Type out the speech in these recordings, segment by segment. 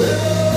We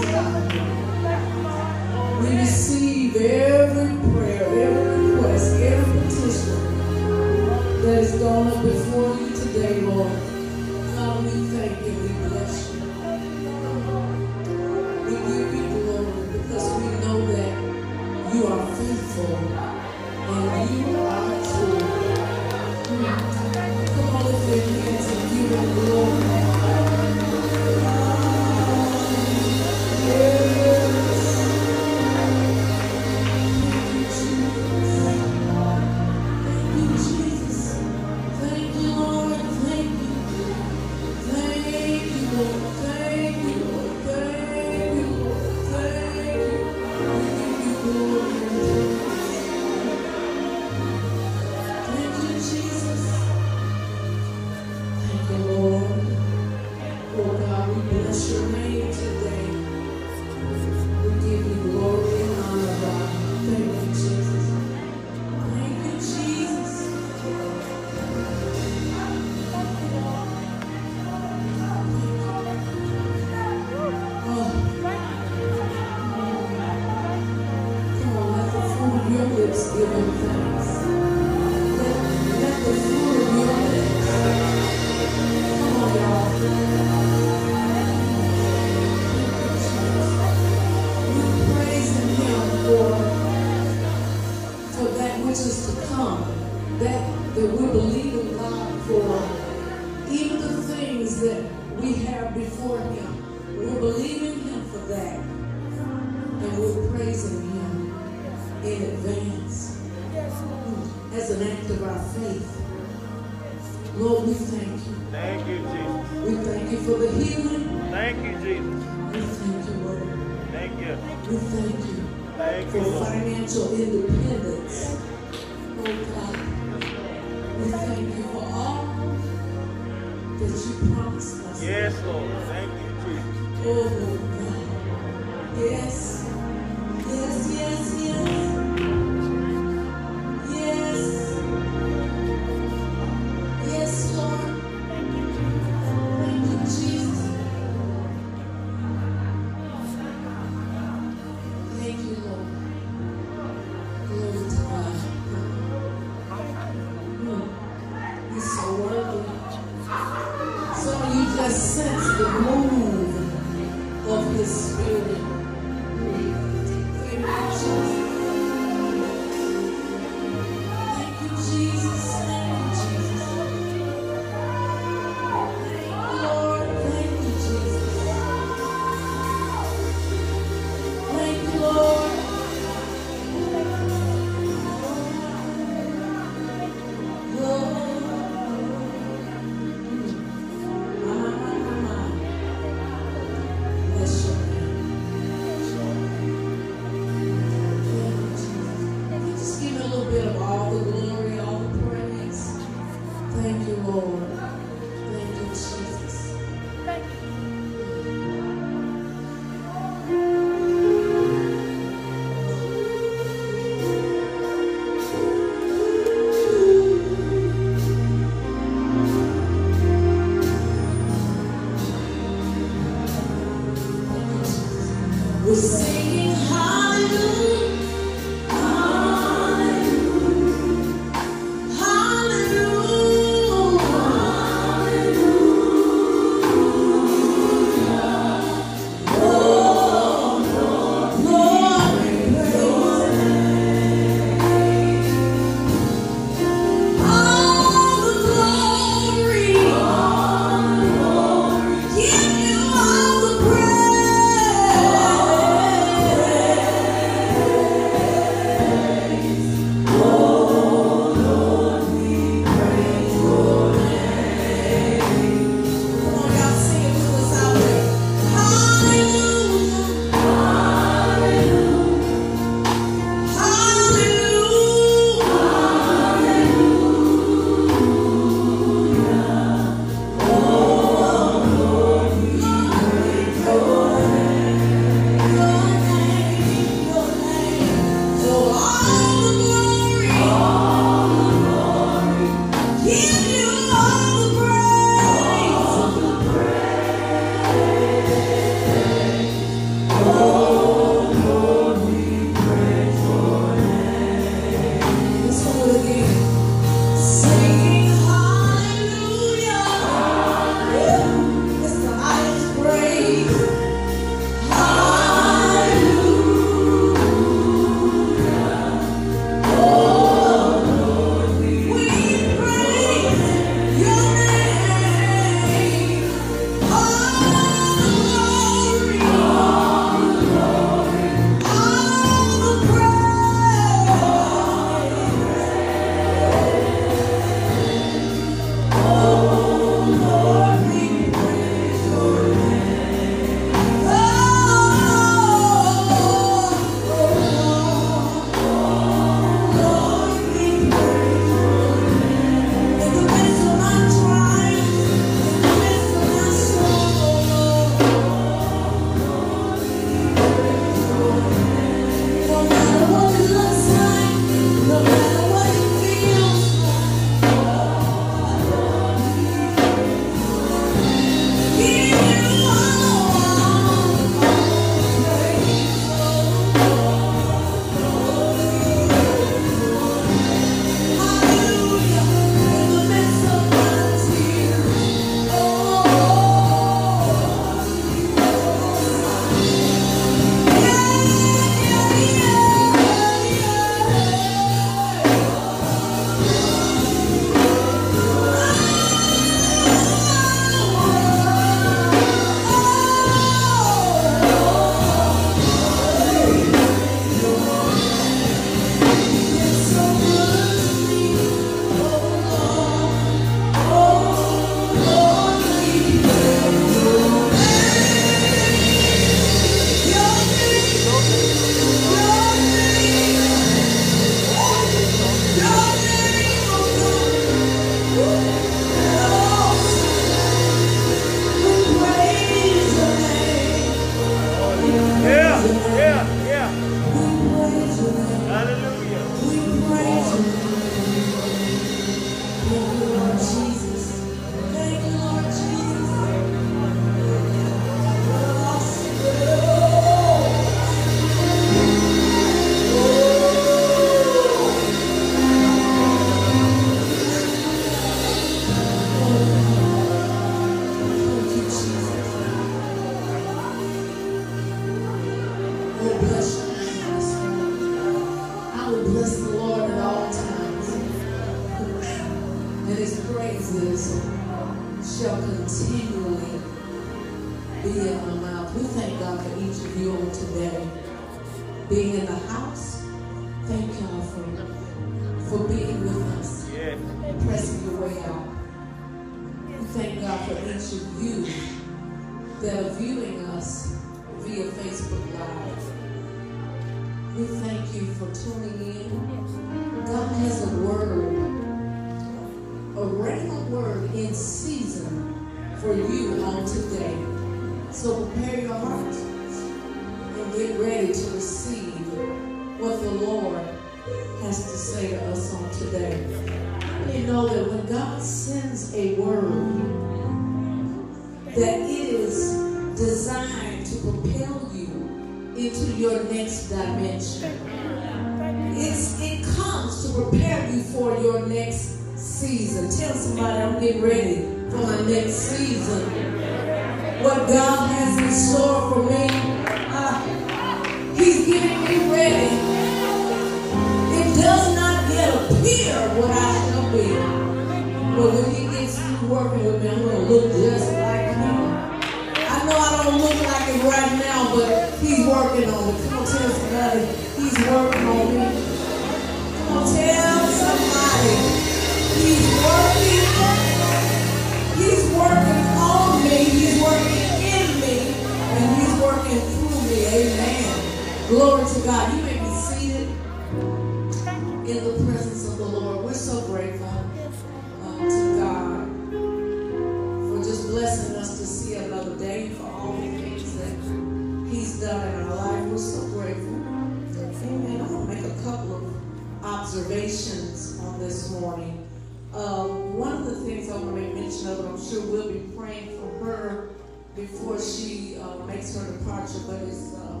observations on this morning. Uh, one of the things I want to make mention of, I'm sure we'll be praying for her before she uh, makes her departure, but it's uh,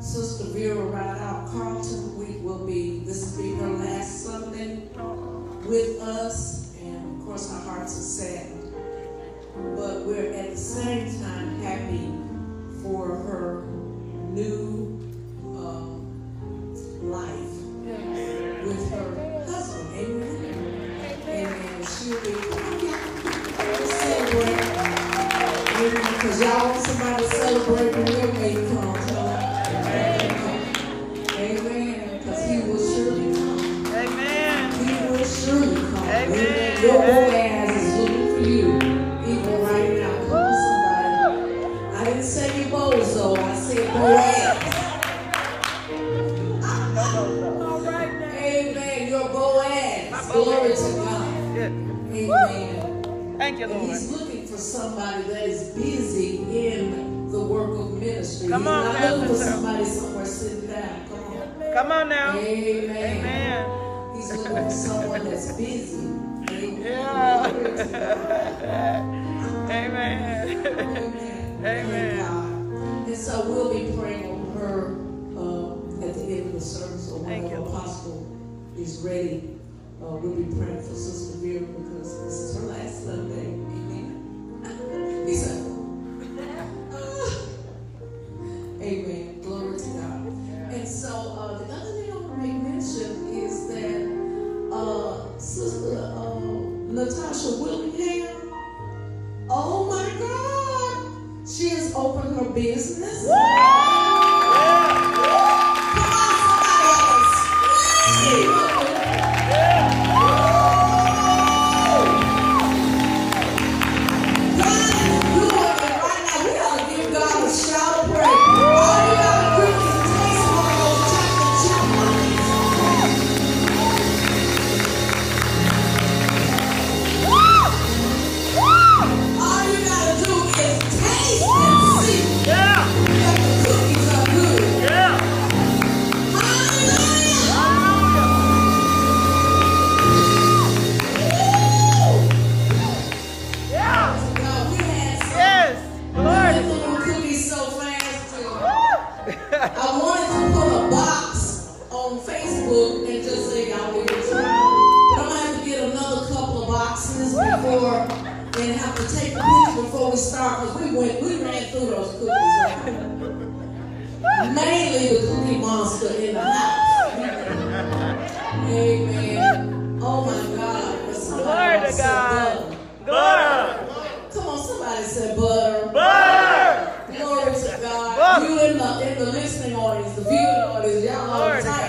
Sister Vera Rideout Carlton. We will be, this will be her last Sunday with us, and of course our hearts are saddened. But we're at the same time happy for her new before and have to take cookies before we start because we went, we ran through those cookies. Mainly the cookie monster in the house. Amen. Oh my God. Glory to God. Glory. Come on, somebody said butter. Butter. Glory to God. You in the, in the listening audience, the viewing audience, y'all all the time.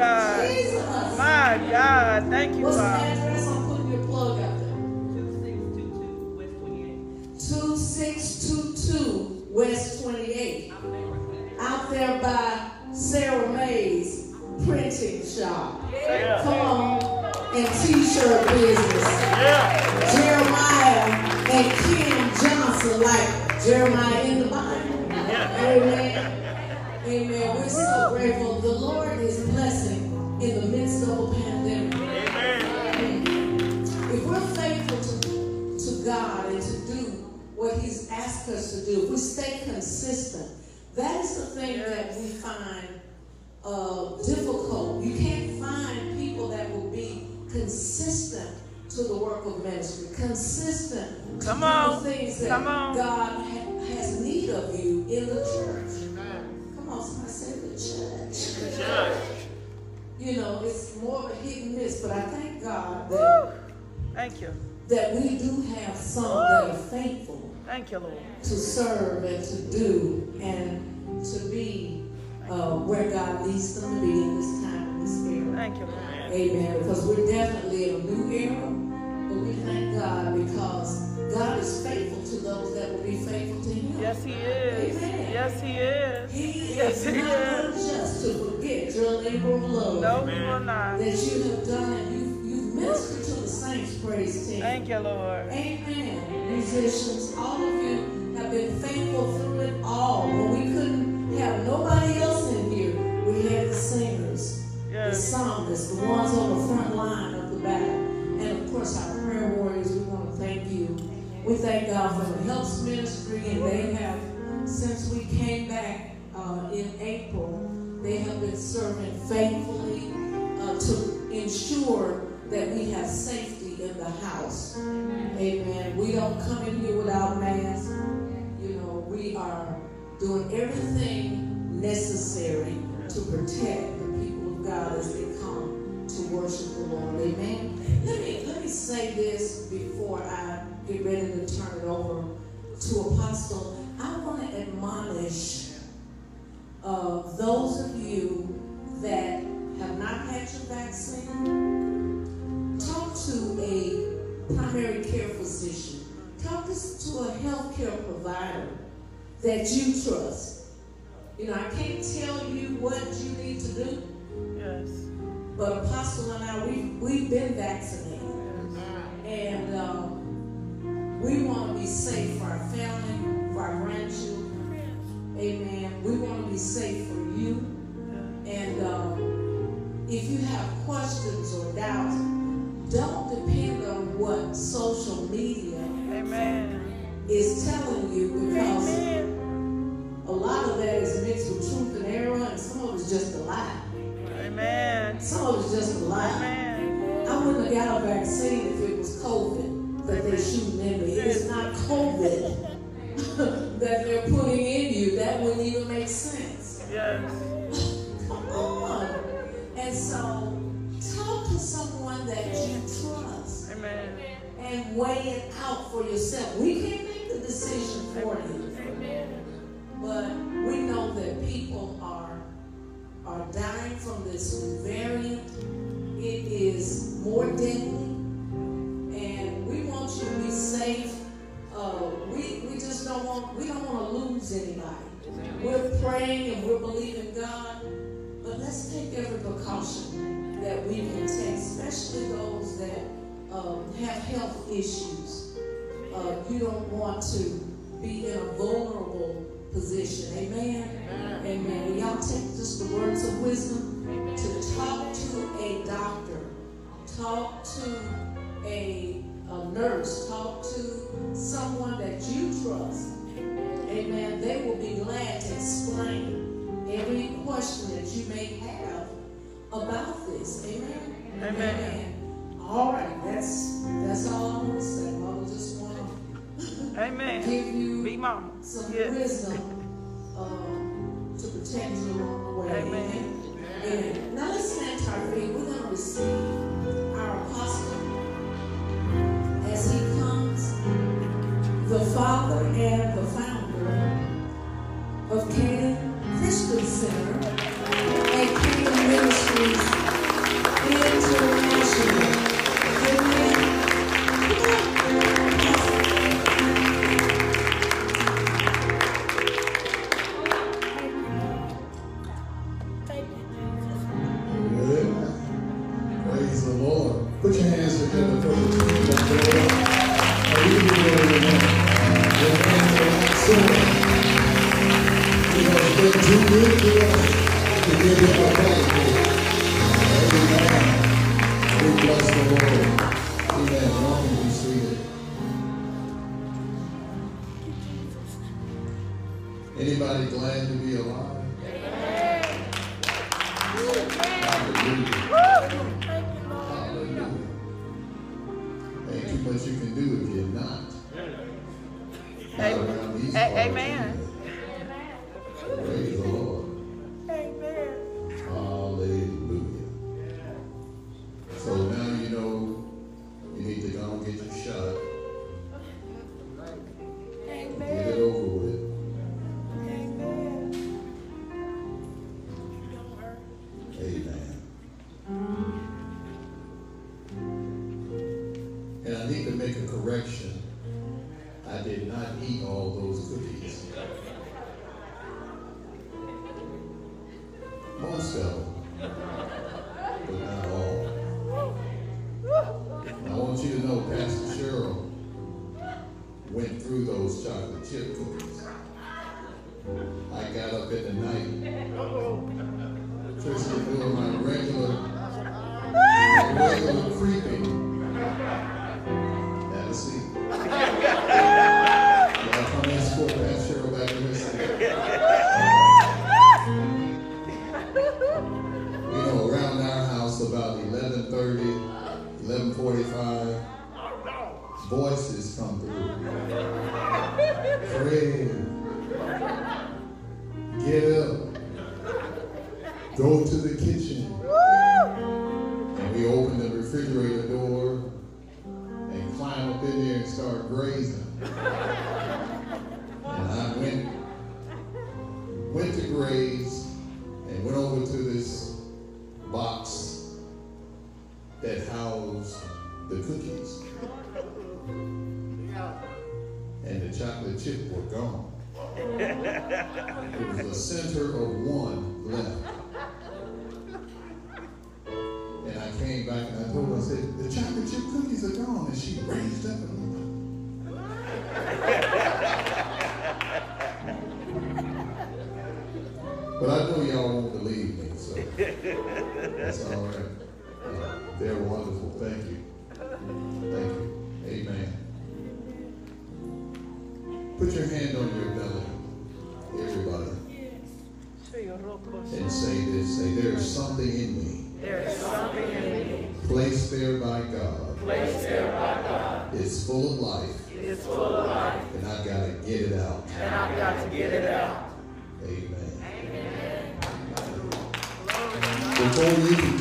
God. Jesus. My God. Thank you, What's the address? I'm putting your plug out there. 2622 West 28. Out there by Sarah May's printing shop. Yeah. Come on. And t-shirt business. Yeah. Jeremiah and Kim Johnson, like Jeremiah in the Bible. Amen. Amen. We're so grateful. The Lord is blessing in the midst of a pandemic. Amen. If we're faithful to, to God and to do what He's asked us to do, if we stay consistent, that is the thing that we find uh, difficult. You can't find people that will be consistent to the work of ministry, consistent to Come do on. the things that Come on. God ha- has need of you in the church. Somebody church. Church. You know, it's more of a hit and miss, but I thank God that Thank you. that we do have some that are faithful Thank you, Lord. to serve and to do and to be uh, where God leads them to be in this time, in this era. Thank you, Lord. Amen. Because we're definitely in a new era, but we thank God because God is faithful to those that will be faithful to Him. Yes, He is. Amen. Yes, He is. He Yes, is He not is. unjust to forget your labor of love No, He will not. that you have done and you, you've ministered to the saints, praise team. Thank you, Lord. Amen. Musicians, all of you have been faithful through it all. When we couldn't have nobody else in here, we had the singers, the Yes. psalmists, the ones on the front line of the battle. And of course, our prayer warriors, we want to thank you. We thank God for the Helps Ministry, and they have, since we came back uh, in April, they have been serving faithfully uh, to ensure that we have safety in the house. Amen. We don't come in here without masks. You know, we are doing everything necessary to protect the people of God as they come to worship the Lord. Amen. Let me let me say this before I get ready to turn it over to Apostle. I want to admonish uh, those of you that have not had your vaccine. Talk to a primary care physician. Talk to, a healthcare provider that you trust. You know, I can't tell you what you need to do, Yes. but Apostle and I, we, we've been vaccinated. And um, we want to be safe for our family, our grandchildren. Amen. We want to be safe for you. And um, if you have questions or doubts, don't depend on what social media Amen. is telling you because Amen. a lot of that is mixed with truth and error, and some of it's just a lie. Amen. Some of it's just a lie. Amen. I wouldn't have got a vaccine if it was COVID that they're shooting in me. It's not COVID that they're putting in you. That wouldn't even make sense. Yes. Come on. And so, talk to someone that you trust Amen. and weigh it out for yourself. We can't make the decision for you. But we know that people are are dying from this variant. It is more deadly, and we want you to be safe. Uh, we we just don't want we don't want to lose anybody. We're praying and we're believing God, but let's take every precaution that we can take, especially those that um, have health issues. Uh, you don't want to be in a vulnerable position. Amen. Amen. Will y'all take just the words of wisdom to talk to a doctor, talk to a, a nurse, talk to someone that you trust. Amen. they will be glad to explain every question that you may have about this. Amen. Amen. amen. All right, that's that's all I want to say. I just want to Amen. give you Big mama. some Yeah. wisdom um, to protect you along the way. Amen. Amen. Now let's stand to our feet. We're going to receive our apostle as he comes, the father and the founder of Canaan Christian Center and Canaan Ministries Anybody glad to be alive?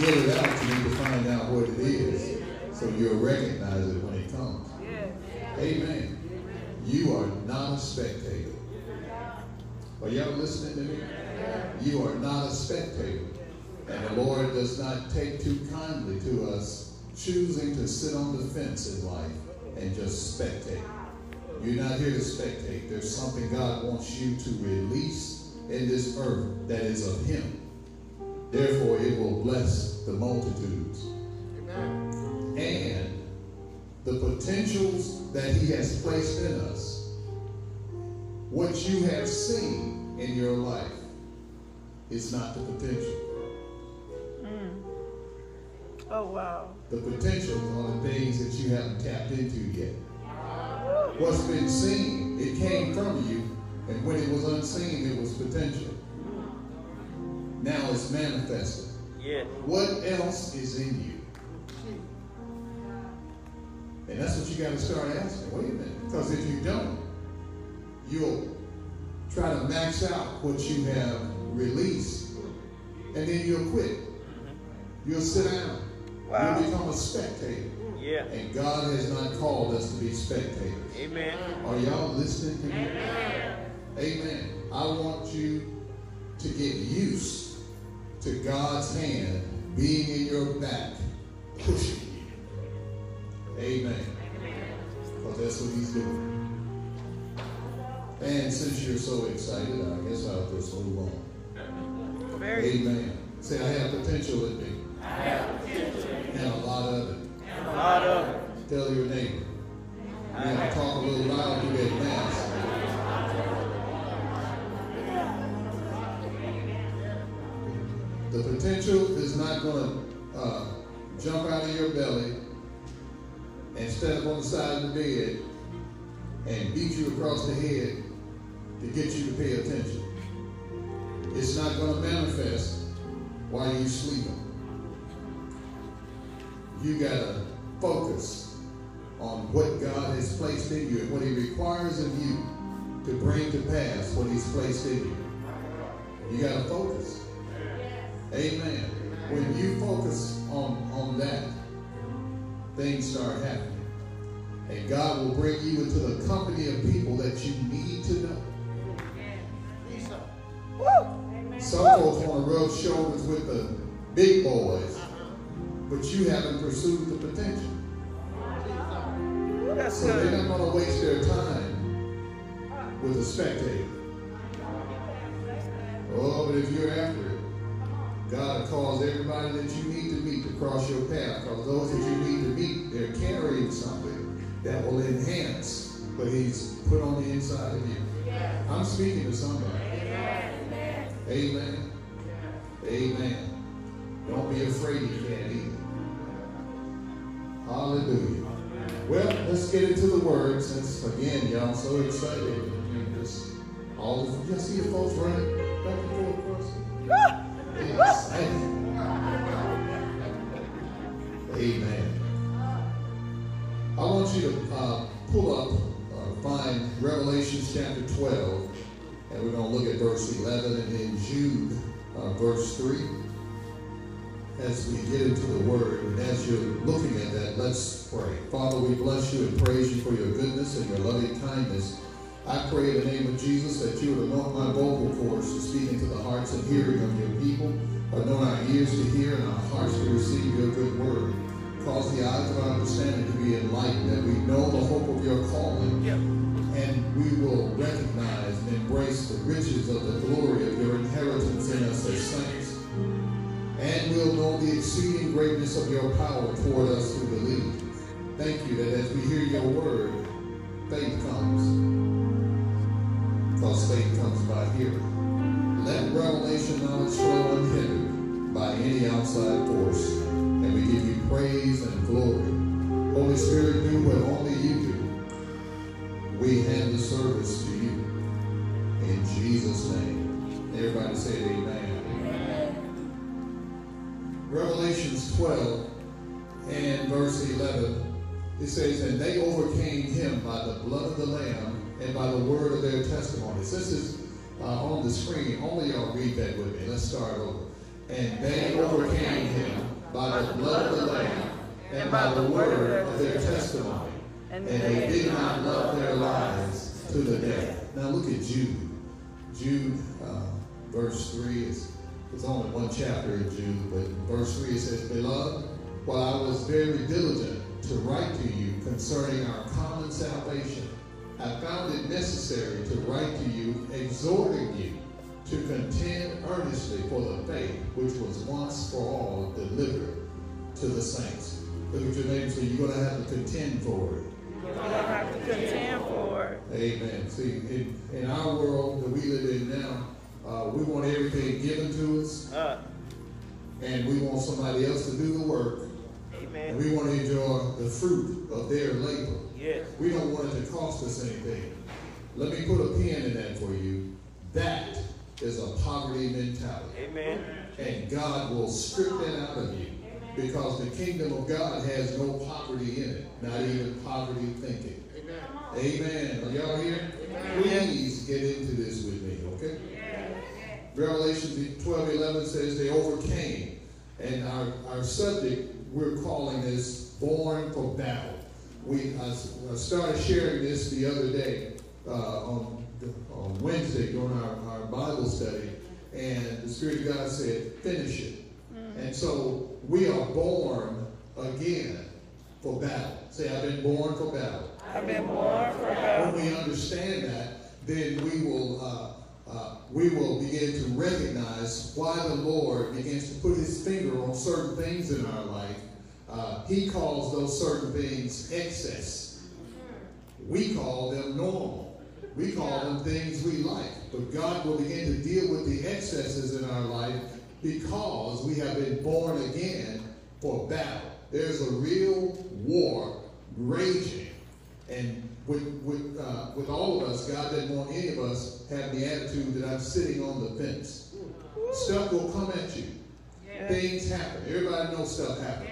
Get it out, you need to find out what it is, so you'll recognize it when it comes. Amen. You are not a spectator. Are y'all listening to me? You are not a spectator. And the Lord does not take too kindly to us choosing to sit on the fence in life and just spectate. You're not here to spectate. There's something God wants you to release in this earth that is of Him. Therefore, it will bless the multitudes. Amen. And the potentials that He has placed in us, what you have seen in your life, is not the potential. Mm. Oh, wow. The potentials are the things that you haven't tapped into yet. What's been seen, it came from you, And when it was unseen, it was potential. Now it's manifested. Yes. What else is in you? And that's what you got to start asking. Wait a minute. Because if you don't, you'll try to max out what you have released. And then you'll quit. Mm-hmm. You'll sit down. Wow. You'll become a spectator. Yeah. And God has not called us to be spectators. Amen. Are y'all listening to me? Amen. I want you to get used to God's hand being in your back, pushing you. Amen. Because that's what he's doing. And since you're so excited, I guess I'll just move on. Very. Amen. Say, I have potential in me. I have potential. And a lot of it. And A lot of it. Tell your neighbor. Have to talk a little loud to get mask. The potential is not going to uh, jump out of your belly and stand up on the side of the bed and beat you across the head to get you to pay attention. It's not going to manifest while you're sleeping. You got to focus on what God has placed in you and what He requires of you to bring to pass what He's placed in you. You got to focus. Amen. When you focus on, on that, things start happening. And God will bring you into the company of people that you need to know. Some folks want to rub shoulders with the big boys, but you haven't pursued the potential. That's So they're not going to waste their time with a spectator. Oh, but if you're after it, God will cause everybody that you need to meet to cross your path. Because those that you need to meet, they're carrying something that will enhance what He's put on the inside of you. I'm speaking to somebody. Amen. Amen. Amen. Don't be afraid you can't either. Hallelujah. Well, let's get into the word since again y'all so excited. You just all of you see the folks running back and forth Amen. I want you to uh, pull up or find Revelation chapter 12, and we're going to look at verse 11 and then Jude, uh, verse 3 as we get into the word and as you're looking at that, let's pray. Father, we bless you and praise you for your goodness and your loving kindness. I pray in the name of Jesus that you would anoint my vocal cords to speak into the hearts and hearing of your people, anoint our ears to hear and our hearts to receive your good word. Cause the eyes of our understanding to be enlightened, that we know the hope of your calling, and we will recognize and embrace the riches of the glory of your inheritance in us as saints. And we'll know the exceeding greatness of your power toward us who believe. Thank you that as we hear your word, faith comes. Because faith comes by hearing. Let revelation knowledge flow unhindered by any outside force. And we give you praise and glory. Holy Spirit, do what only you do. We hand the service to you. In Jesus' name. Everybody say amen. Revelations 12 and verse 11, it says, And they overcame him by the blood of the Lamb and by the word of their testimonies. This is uh, on the screen. Only y'all read that with me. Let's start over. And they overcame him by the blood of the Lamb and by the word of their testimony. And they did not love their lives to the death. Now look at Jude. Jude, uh, verse 3 is it's only one chapter in Jude, but verse 3 it says, Beloved, while I was very diligent to write to you concerning our common salvation, I found it necessary to write to you, exhorting you to contend earnestly for the faith which was once for all delivered to the saints. Look at your neighbor and say, You're going to have to contend for it. You're going to have to contend for it. Amen. See, in, in our world that we live in now, uh, we want everything given to us, Uh, and we want somebody else to do the work, Amen. and we want to enjoy the fruit of their labor. Yes. We don't want it to cost us anything. let me put a pin in that for you. That is a poverty mentality. Amen. And God will strip that out of you because the kingdom of God has no poverty in it, not even poverty thinking. Amen. Amen. Are y'all here? Please get into this with me, okay? Revelation 12 11 says they overcame. And our, our subject, we're calling this Born for Battle. We I, I started sharing this the other day uh, on, on Wednesday during our, our Bible study. And the Spirit of God said, finish it. And so we are born again for battle. Say, I've been born for battle. I've been born for battle. When we understand that, then we will uh, uh, we will begin to recognize why the Lord begins to put His finger on certain things in our life. Uh, he calls those certain things excess. We call them normal. We call them things we like. But God will begin to deal with the excesses in our life because we have been born again for battle. There's a real war raging. And with, with, uh, with all of us, God doesn't want any of us have the attitude that I'm sitting on the fence. Stuff will come at you. Things happen. Everybody knows stuff happens.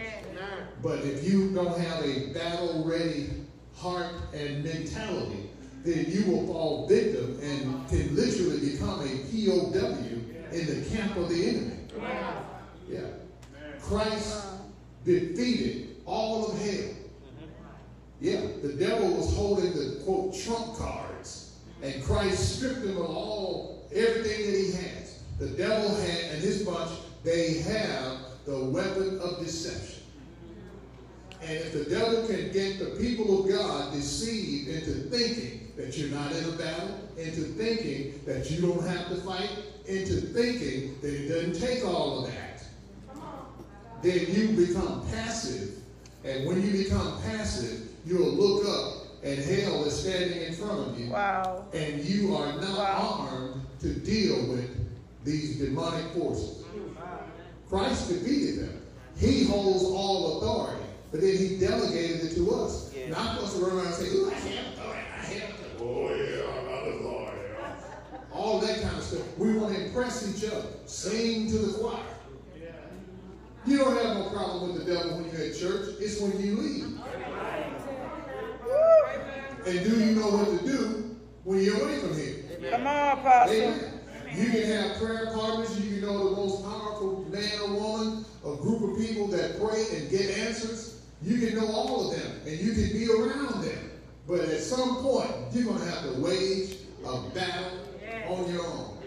But if you don't have a battle ready heart and mentality, then you will fall victim and can literally become a POW in the camp of the enemy. Yeah. Christ defeated all of hell. Yeah, the devil was holding the quote trump cards, and Christ stripped him of all everything that he has. The devil had and his bunch, they have the weapon of deception. And if the devil can get the people of God deceived into thinking that you're not in a battle, into thinking that you don't have to fight, into thinking that it doesn't take all of that, then you become passive. And when you become passive, you'll look up and hell is standing in front of you. Wow. And you are not Wow. armed to deal with these demonic forces. Christ defeated them. He holds all authority, but then he delegated it to us. Yeah. Not for us to run around and say, "Ooh, I have authority, I have authority." Oh yeah, I got authority. All that kind of stuff. We want to impress each other. Sing to the choir. You don't have no problem with the devil when you're at church. It's when you leave. And do you know what to do when you're away from here? Come on, Apostle. Amen. You can have prayer partners. You can know the most powerful man or woman, a group of people that pray and get answers. You can know all of them, and you can be around them. But at some point, you're going to have to wage a battle on your own.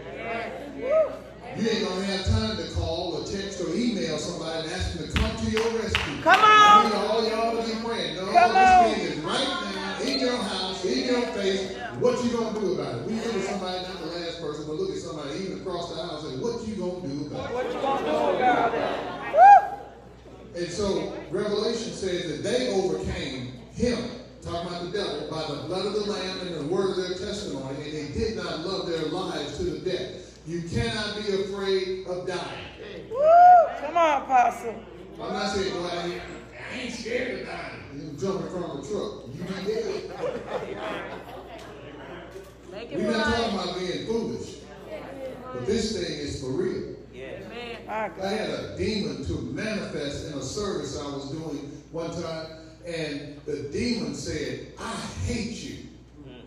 You ain't going to have time to call or text or email somebody and ask them to come to your rescue. Come on. I need all y'all to be praying. No, Come on. this thing is right now in your house, in your face. What you going to do about it? We look at somebody, not the last person, but look at somebody even across the aisle and say, what you going to do about it? What you gonna do about it? Woo! And so Revelation says that they overcame him, talking about the devil, by the blood of the Lamb and the word of their testimony, and they did not love their lives to the death. You cannot be afraid of dying. Woo! Come on, Apostle. I'm not saying, well, I ain't, I ain't scared of dying. You jumping from a truck. You be dead. We're not talking about being foolish. But this thing is for real. My I had a demon to manifest in a service I was doing one time, and the demon said, I hate you. Mm-hmm.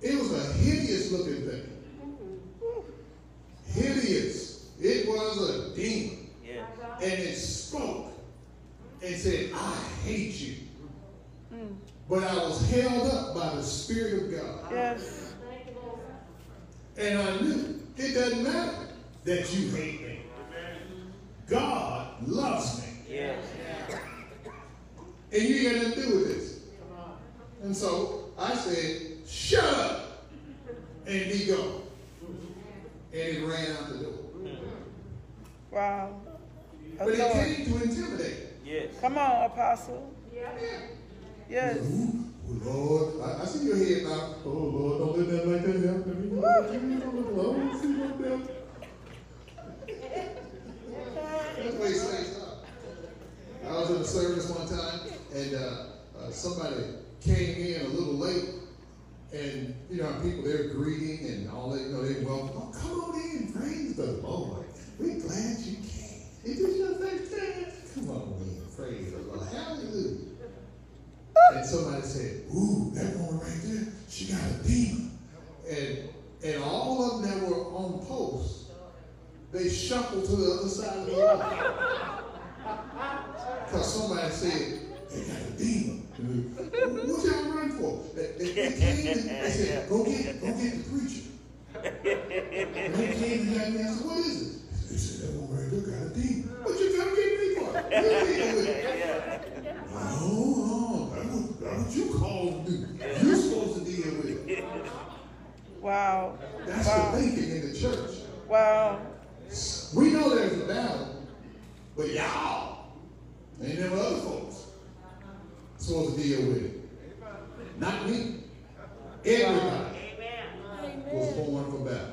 It was a hideous looking thing. Mm-hmm. Hideous. It was a demon. And it spoke and said, I hate you. Mm. But I was held up by the Spirit of God. Yes. And I knew it doesn't matter that you hate me. God loves me. Yes. And you ain't got nothing to do with this. And so I said, shut up and he gone. And it ran out the door. Wow. But it Authority. came to intimidate. Yes. Come on, Apostle. Yeah. Yes. Oh, Lord, I, I see your head now. Oh Lord, don't let that like that happen to me. Lord, you know, Lord, I don't see no devil. That's way slaves are. I was in a service one time, and uh, uh, somebody came in a little late, and you know, people they're greeting and all that, you know, they welcome. Oh, come on in, praise the Lord. We're glad you came. Is this your first time? Come on in, praise the Lord. Hallelujah. And somebody said, Ooh, that woman right there, she got a demon. And and all of them that were on post, they shuffled to the other side of the line. Because somebody said, they got a demon. What y'all run for? They, they, they came and they said, go get, go get the preacher. And they came and got me and said, what is it? They said, that woman right there got a demon. What you come get me for? You deal with it. Oh, oh, that's what, that's what you called to do. You're supposed to deal with it. Wow. That's wow. the thinking in the church. Wow. We know there's a battle, but y'all ain't never other folks supposed to deal with it. Not me. Everybody was born for battle.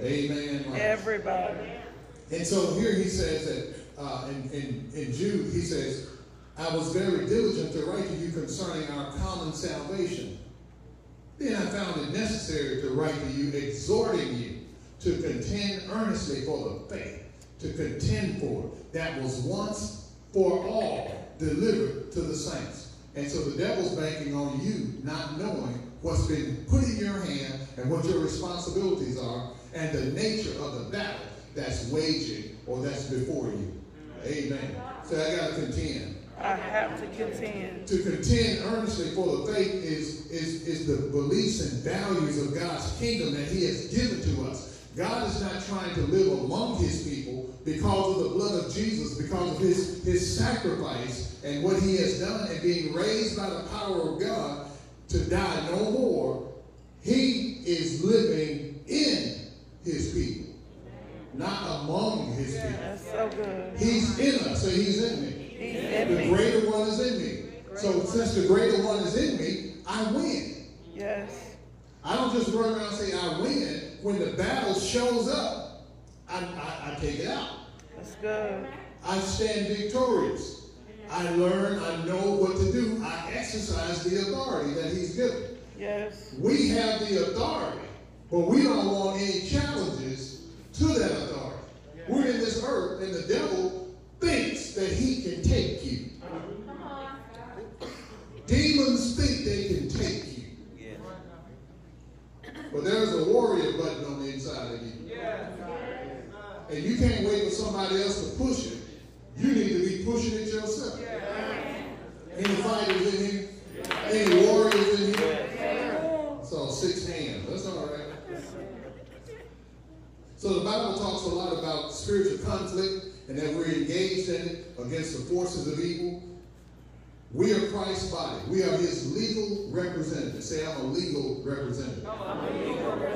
Amen. Everybody. And so here he says that uh, in, in, in Jude, he says, I was very diligent to write to you concerning our common salvation. Then I found it necessary to write to you, exhorting you to contend earnestly for the faith, to contend for it, that was once for all delivered to the saints. And so the devil's banking on you not knowing what's been put in your hand and what your responsibilities are and the nature of the battle that's waging or that's before you. Amen. So I got to contend. I have to contend. To contend earnestly for the faith is, is, is the beliefs and values of God's kingdom that He has given to us. God is not trying to live among His people because of the blood of Jesus, because of His, his sacrifice and what He has done and being raised by the power of God to die no more. He is living in His people, not among His people. That's so good. He's in us, so He's in me. He's in The greater one is in me. So since the greater one is in me, I win. Yes. I don't just run around and say I win. When the battle shows up, I, I, I take it out. That's good. I stand victorious. I learn, I know what to do. I exercise the authority that he's given. Yes. We have the authority, but we don't want any challenges to that authority. We're in this earth, and the devil thinks that he can take you. Demons think they can take you. But there's a warrior button on the inside of you. And you can't wait for somebody else to push it. You need to be pushing it yourself. Any fighters in here? Any warriors in here? So six hands. That's all right. So the Bible talks a lot about spiritual conflict and that we're engaged in it against the forces of evil. We are Christ's body. We are his legal representatives. Say, I'm a legal representative.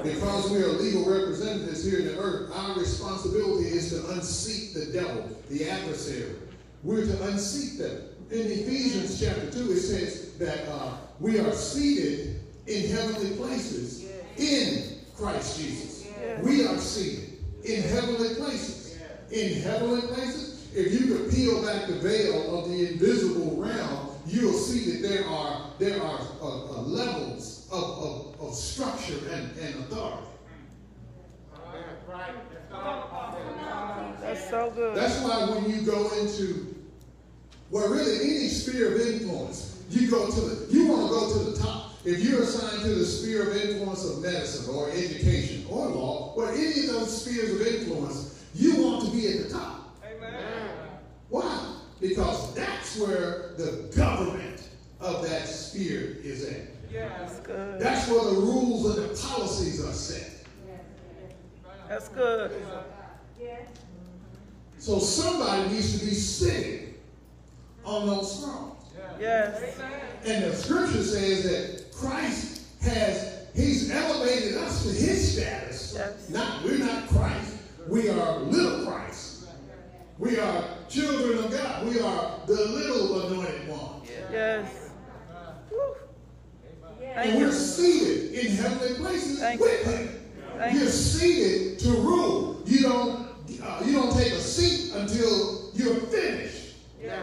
Because we are legal representatives here in the earth, our responsibility is to unseat the devil, the adversary. We're to unseat them. In Ephesians chapter 2, it says that uh, we are seated in heavenly places in Christ Jesus. We are seated in heavenly places. In heavenly places, if you could peel back the veil of the invisible realm, you'll see that there are there are uh, uh, levels of, of, of structure and, and authority. That's so good. That's why when you go into well, really any sphere of influence, you go to the you want to go to the top. If you're assigned to the sphere of influence of medicine or education or law or any of those spheres of influence, you want to be at the top. Amen. Why? Because that's where the government of that sphere is at. That's good. That's where the rules and the policies are set. That's good. So somebody needs to be sitting on those thrones. Yes. And the scripture says that Christ has, he's elevated us to his status. Yes. Not, we're not Christ. We are little. We are children of God. We are the little anointed one. Yes. Woo. And Thank we're seated in heavenly places Thank with you. him. Thank You're seated to rule. You don't, uh, you don't take a seat until you're finished. Yeah.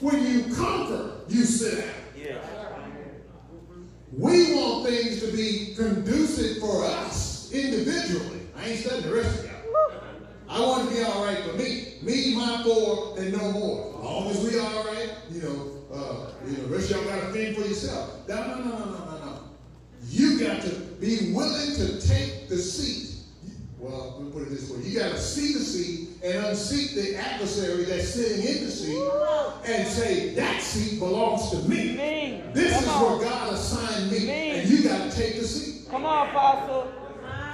When you conquer, you sit down. We want things to be conducive for us individually. I ain't studying the rest of y'all. I want to be all right for me. Me, my four, and no more. As long as we all right, you know, uh, you know, rest y'all got to think for yourself. No, no, no, no, no, no, no. You got to be willing to take the seat. Well, let me put it this way. You got to see the seat and unseat the adversary that's sitting in the seat and say, that seat belongs to me. Me. This Come is on. where God assigned me. Me. And you got to take the seat. Come on, Apostle.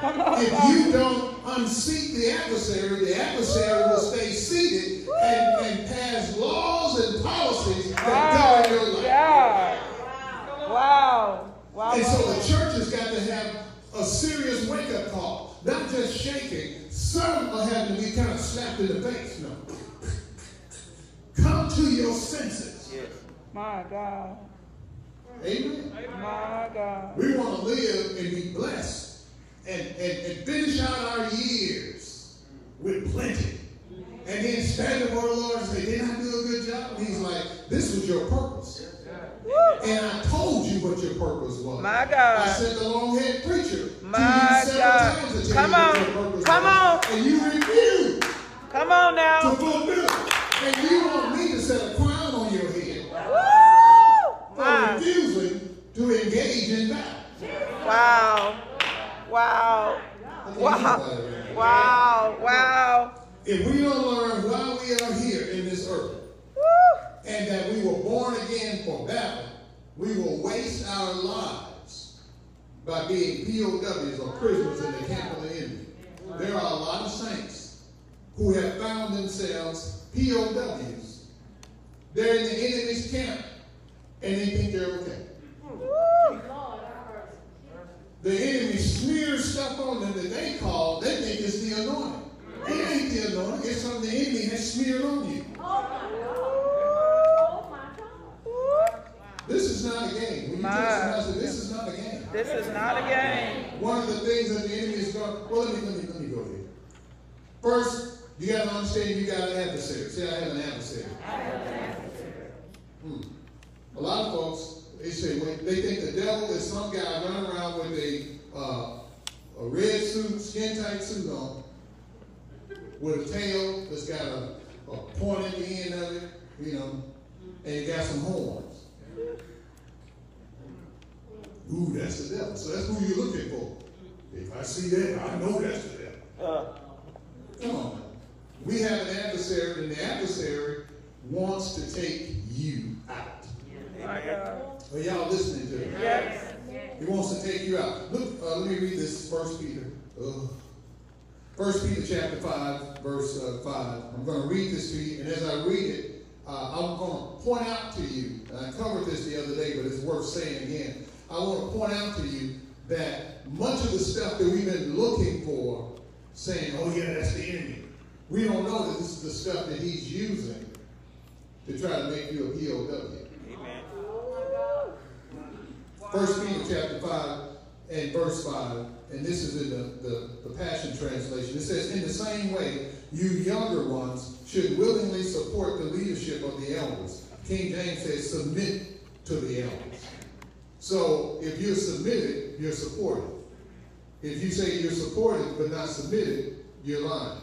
Come on, If you don't unseat the adversary, the adversary will stay seated and, and pass laws and policies that Wow. govern your life. Yeah. Wow. Wow. And so the church has got to have a serious wake-up call. Not just shaking. Some are having to be kind of slapped in the face. No. Come to your senses. My God. Amen. My God. We want to live and be blessed and, and, and finish out our years with plenty. And then stand before the Lord and say, Didn't I do a good job? And he's like, This was your purpose. And I told you what your purpose was. My God. I sent the long haired preacher My to you several God. times to tell Come on. Come was. on. And you refused Come on now. to fulfill. And you want me to set a crown on your head Woo! for refusing to engage in battle. Wow. Wow. Wow. Wow. Wow. If we don't learn why we are here in this earth Woo! and that we were born again for battle, we will waste our lives by being POWs or prisoners in the camp of the enemy. There are a lot of saints who have found themselves POWs. They're in the enemy's camp and they think they're okay. The enemy smears stuff on them that they call, they think it's the anointing. It ain't the anointing, it's something the enemy has smeared on you. Oh my God! This is not a game. When you My. tell somebody, this is not a game. This is not a game. One of the things that the enemy is going, well, let me, let me, let me go here. First, you got to understand you got an adversary. Say, I have an adversary. Hmm. A lot of folks, they say, when they think the devil is some guy running around with a, uh, a red suit, skin tight suit on, with a tail that's got a, a point at the end of it, you know, and you got some horns. Ooh, that's the devil. So that's who you're looking for. If I see that, I know that's the devil. Uh, Come on. We have an adversary, and the adversary wants to take you out. my God. Are y'all listening to me? Yes. He wants to take you out. Look, uh, let me read this First Peter. Uh, First Peter chapter five, verse uh, five. I'm going to read this to you, and as I read it, uh, I'm going to point out to you. And I covered this the other day, but it's worth saying again. I want to point out to you that much of the stuff that we've been looking for, saying, "Oh yeah, that's the enemy," we don't know that this is the stuff that he's using to try to make you a POW. First Peter chapter 5 and verse 5, and this is in the, the, the Passion Translation. It says, In the same way, you younger ones should willingly support the leadership of the elders. King James says, submit to the elders. So if you're submitted, you're supported. If you say you're supported but not submitted, you're lying.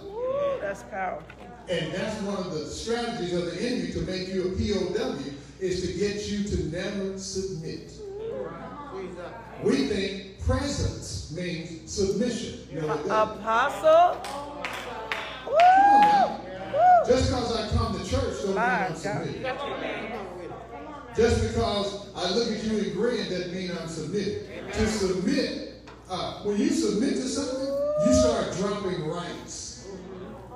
That's powerful. And that's one of the strategies of the enemy to make you a POW is to get you to never submit. We think presence means submission. No, it doesn't. Apostle. Come on now. Just because I come to church don't mean I'm God. submitted. Just because I look at you agreeing doesn't mean I'm submitted. To submit, uh, when you submit to something, you start dropping rights.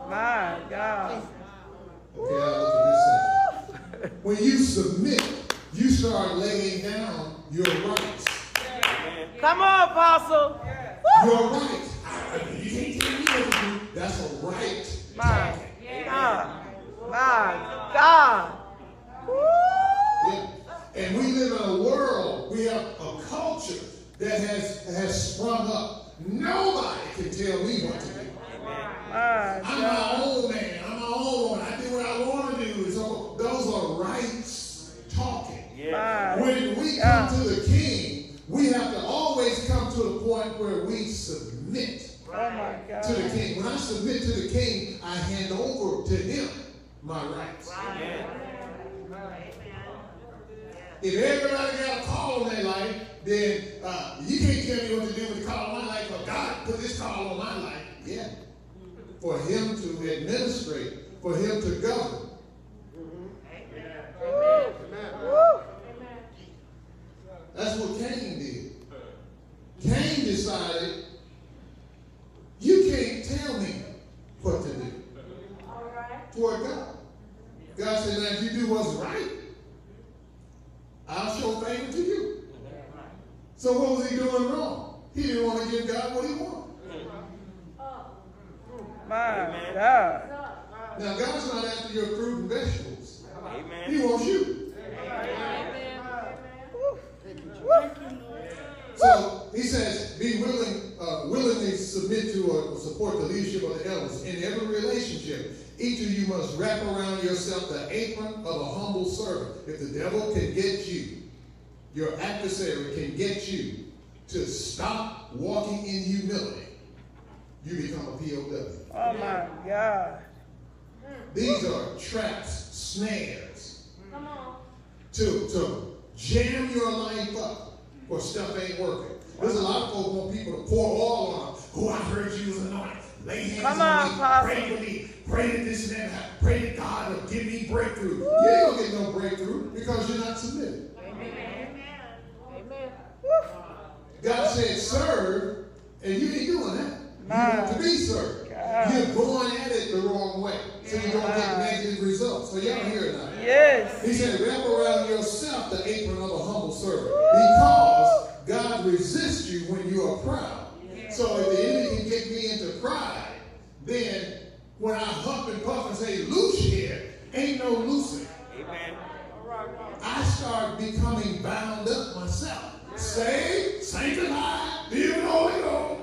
My God. Okay, I'll look at this thing. When you submit, you start laying down your rights. Come on, Apostle. Your right. I- I- You can't tell me what to do. That's a right. My God. My God. Yeah. And we live in a world, we have a culture that has, has sprung up. Nobody can tell me what to do. My I'm God. my own man. I'm my own woman. I do what I want to do. So those are rights talking. My When we come God. to the king, we have to always come to the point where we submit Oh my God. to the king. When I submit to the king, I hand over to him my rights. If everybody got a call in their life, then uh, you can't tell me what to do with the call on my life. But God put this call on my life. Yeah. For him to administrate, for him to govern. That's what Cain did. Cain decided, you can't tell me what to do toward God. God said, now if you do what's right, I'll show favor to you. So what was he doing wrong? He didn't want to give God what he wanted. My God. Now God's not after your fruit and vegetables. Amen. He wants you. So he says, be willing, uh, willingly submit to or support the leadership of the elders. In every relationship, each of you must wrap around yourself the apron of a humble servant. If the devil can get you, your adversary can get you to stop walking in humility, you become a POW. Oh my God. These are traps, snares Come on. to, to jam your life up where stuff ain't working. There's a lot of folks want people to pour oil on them. Oh, I heard you was anointed. Lay hands Come on, me. Pastor. Pray for me. Pray that this and that. Pray that God will give me breakthrough. You ain't gonna get no breakthrough because you're not submitted. Amen. Amen. Woo. God said serve, and you ain't doing that. You want to be served. God. You're going at it the wrong way. So you're gonna get negative results. So y'all hear it now. Yes. He said, wrap around yourself the apron of a humble servant. Because God resists you when you are proud. So if the enemy can get me into pride, then when I huff and puff and say, loose here, ain't no loosing. Amen. I start becoming bound up myself. Saved, sanctified, filled with the Holy Ghost.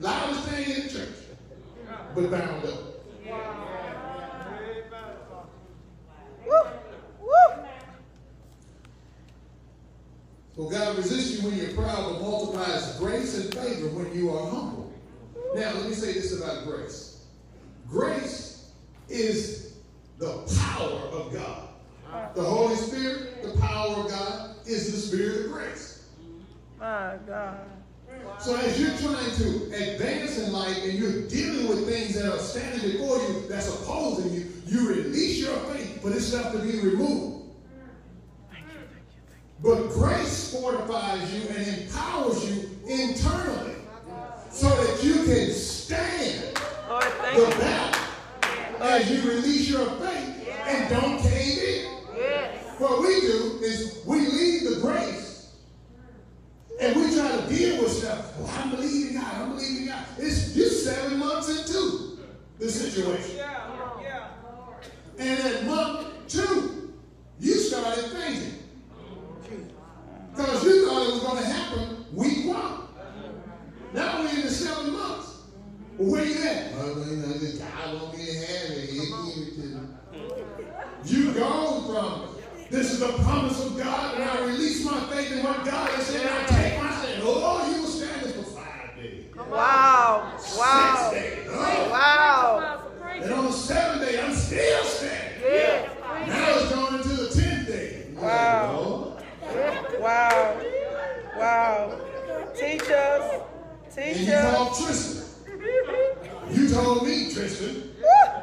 Loudest thing in the church. But bound up. Woo. Woo. So God resists you when you're proud, but multiplies grace and favor when you are humble. Now, let me say this about grace. Grace is the power of God. The Holy Spirit, the power of God, is the spirit of grace. My God. So as you're trying to advance in life and you're dealing with things that are standing before you that's opposing you, you release your faith for this stuff to be removed. But grace fortifies you and empowers you internally so that you can stand Lord, thank the you. battle as you release your faith and don't cave in. Yes. What we do is we leave the grace and we try to deal with stuff. Oh, I'm believing God. I'm believing God. It's you seven months into the situation. yeah And at month two, you started fainting. Because you thought it was going to happen week one. Now we're in the seven months. Well, where you at? Well, you know, this God to have it. He gave it to me. You gone from this is the promise of God, Wow. Wow. Wow. And on the seventh day, I'm still standing. Yes. Now it's going into the tenth day. Wow. Wow. Wow. Teach us. And Teach you us. You told me, Tristan,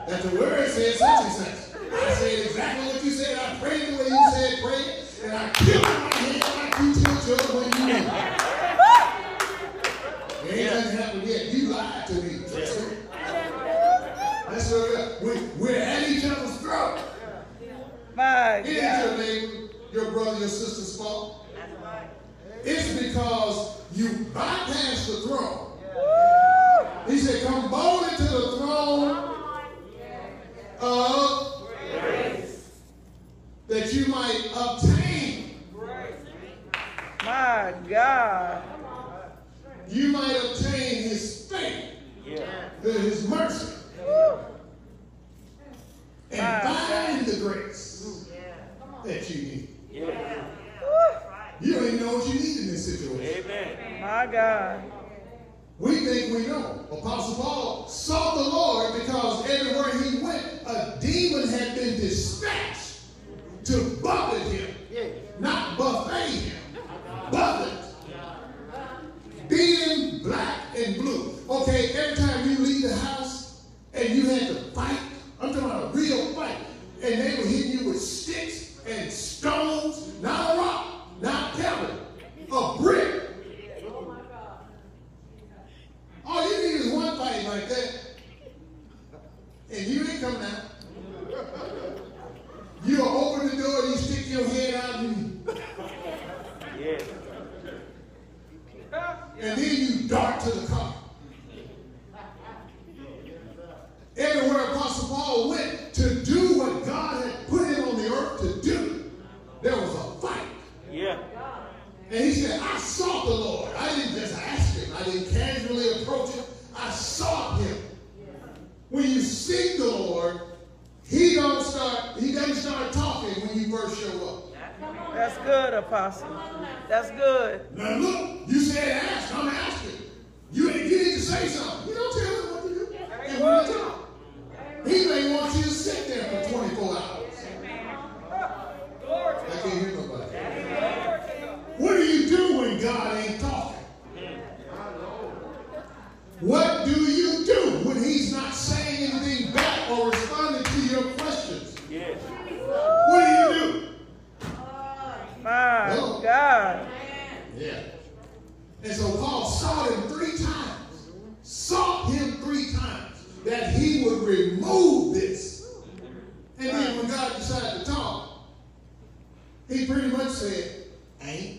that the word said such and such. I said exactly what you said. I prayed the way you said pray, and I killed my hand like you yours when you knew. Ain't nothing happened yet. You lied to me, Tristan. That's what we are. We, we're at each other's throat. My It ain't your neighbor, your brother, your sister's fault. It's because you bypassed the throne. He said, come boldly to the throne of that you might obtain, My God you might obtain his faith, yeah. his mercy, and ah. find the grace yeah. that you need. Yeah. You don't even know what you need in this situation. Amen. My God. We think we know. Apostle Paul sought the Lord because everywhere he went, a demon had been dispatched to buffet him. Not buffet him, buffet being black and blue. Okay, every time you leave the house and you had to fight, I'm talking about a real fight, and they were hitting you with sticks and stones, not a rock, not pebble, a brick. All you need is one fight like that, and you ain't coming out. You open the door you stick your head out and you. Yeah. And then you dart to the car. Everywhere Apostle Paul went to do what God had put him on the earth to do, there was a fight. Yeah. And he said, I sought the Lord. I didn't just ask him. I didn't casually approach him. I sought him. When you seek the Lord, he don't start, he doesn't start talking when you first show up. That's good, Apostle. That's good. Now look, you said ask. I'm asking. You you need to say something. You don't tell him what to do. And when you talk, he may want you to sit there for 24 hours. I can't hear nobody. What do you do when God ain't talking? What do you do when he's not saying anything back or responding to your questions? My God. Yeah. And so Paul sought him three times, sought him three times that he would remove this. And then when God decided to talk, he pretty much said, ain't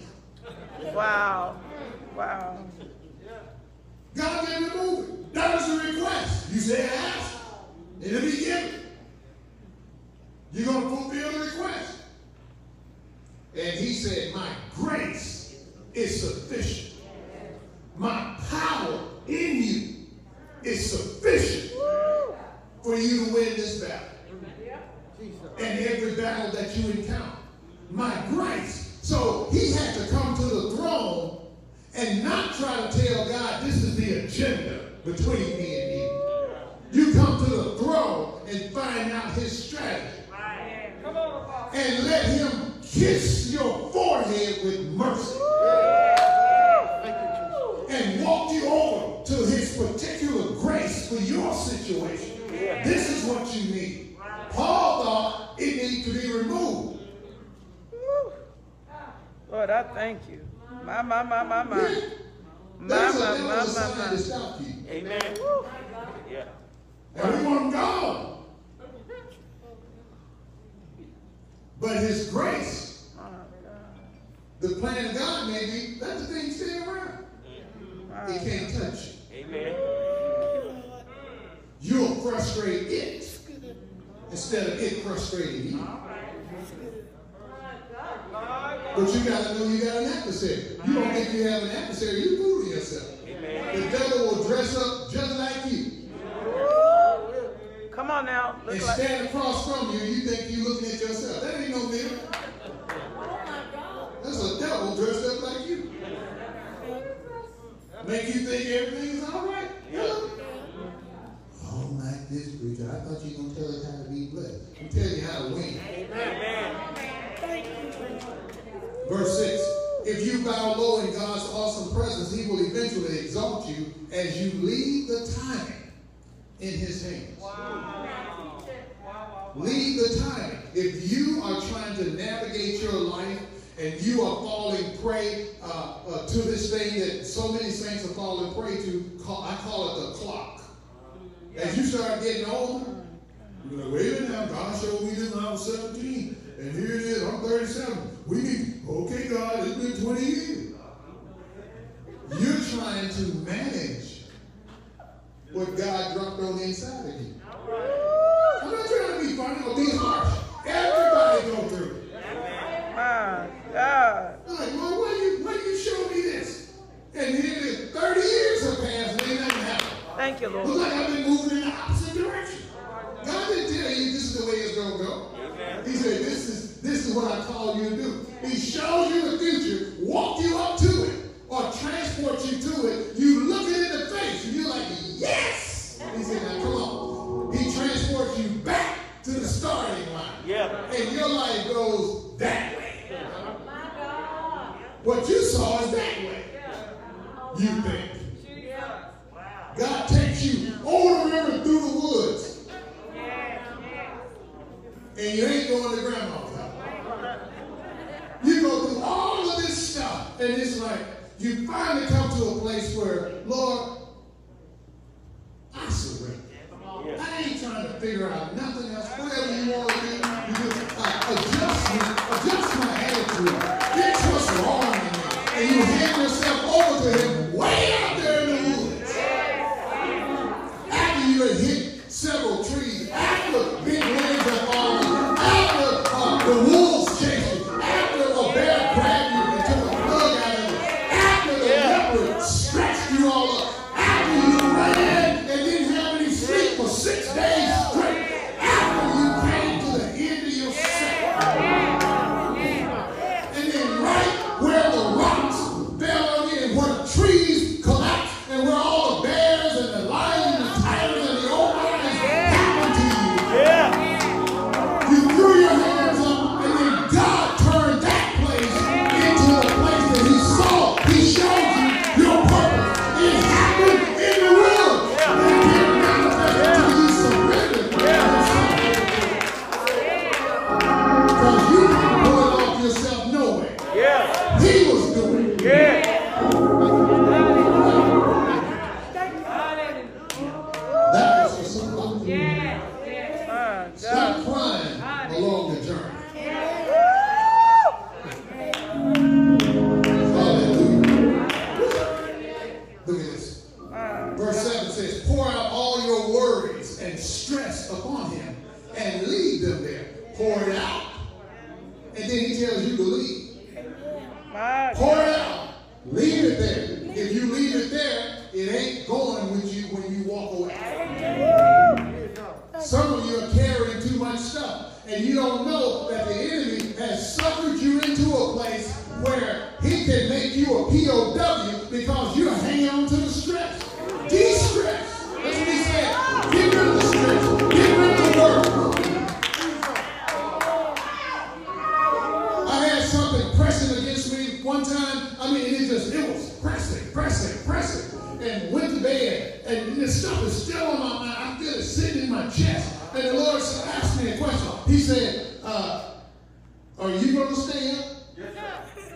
Are you going to stand? Yes, sir.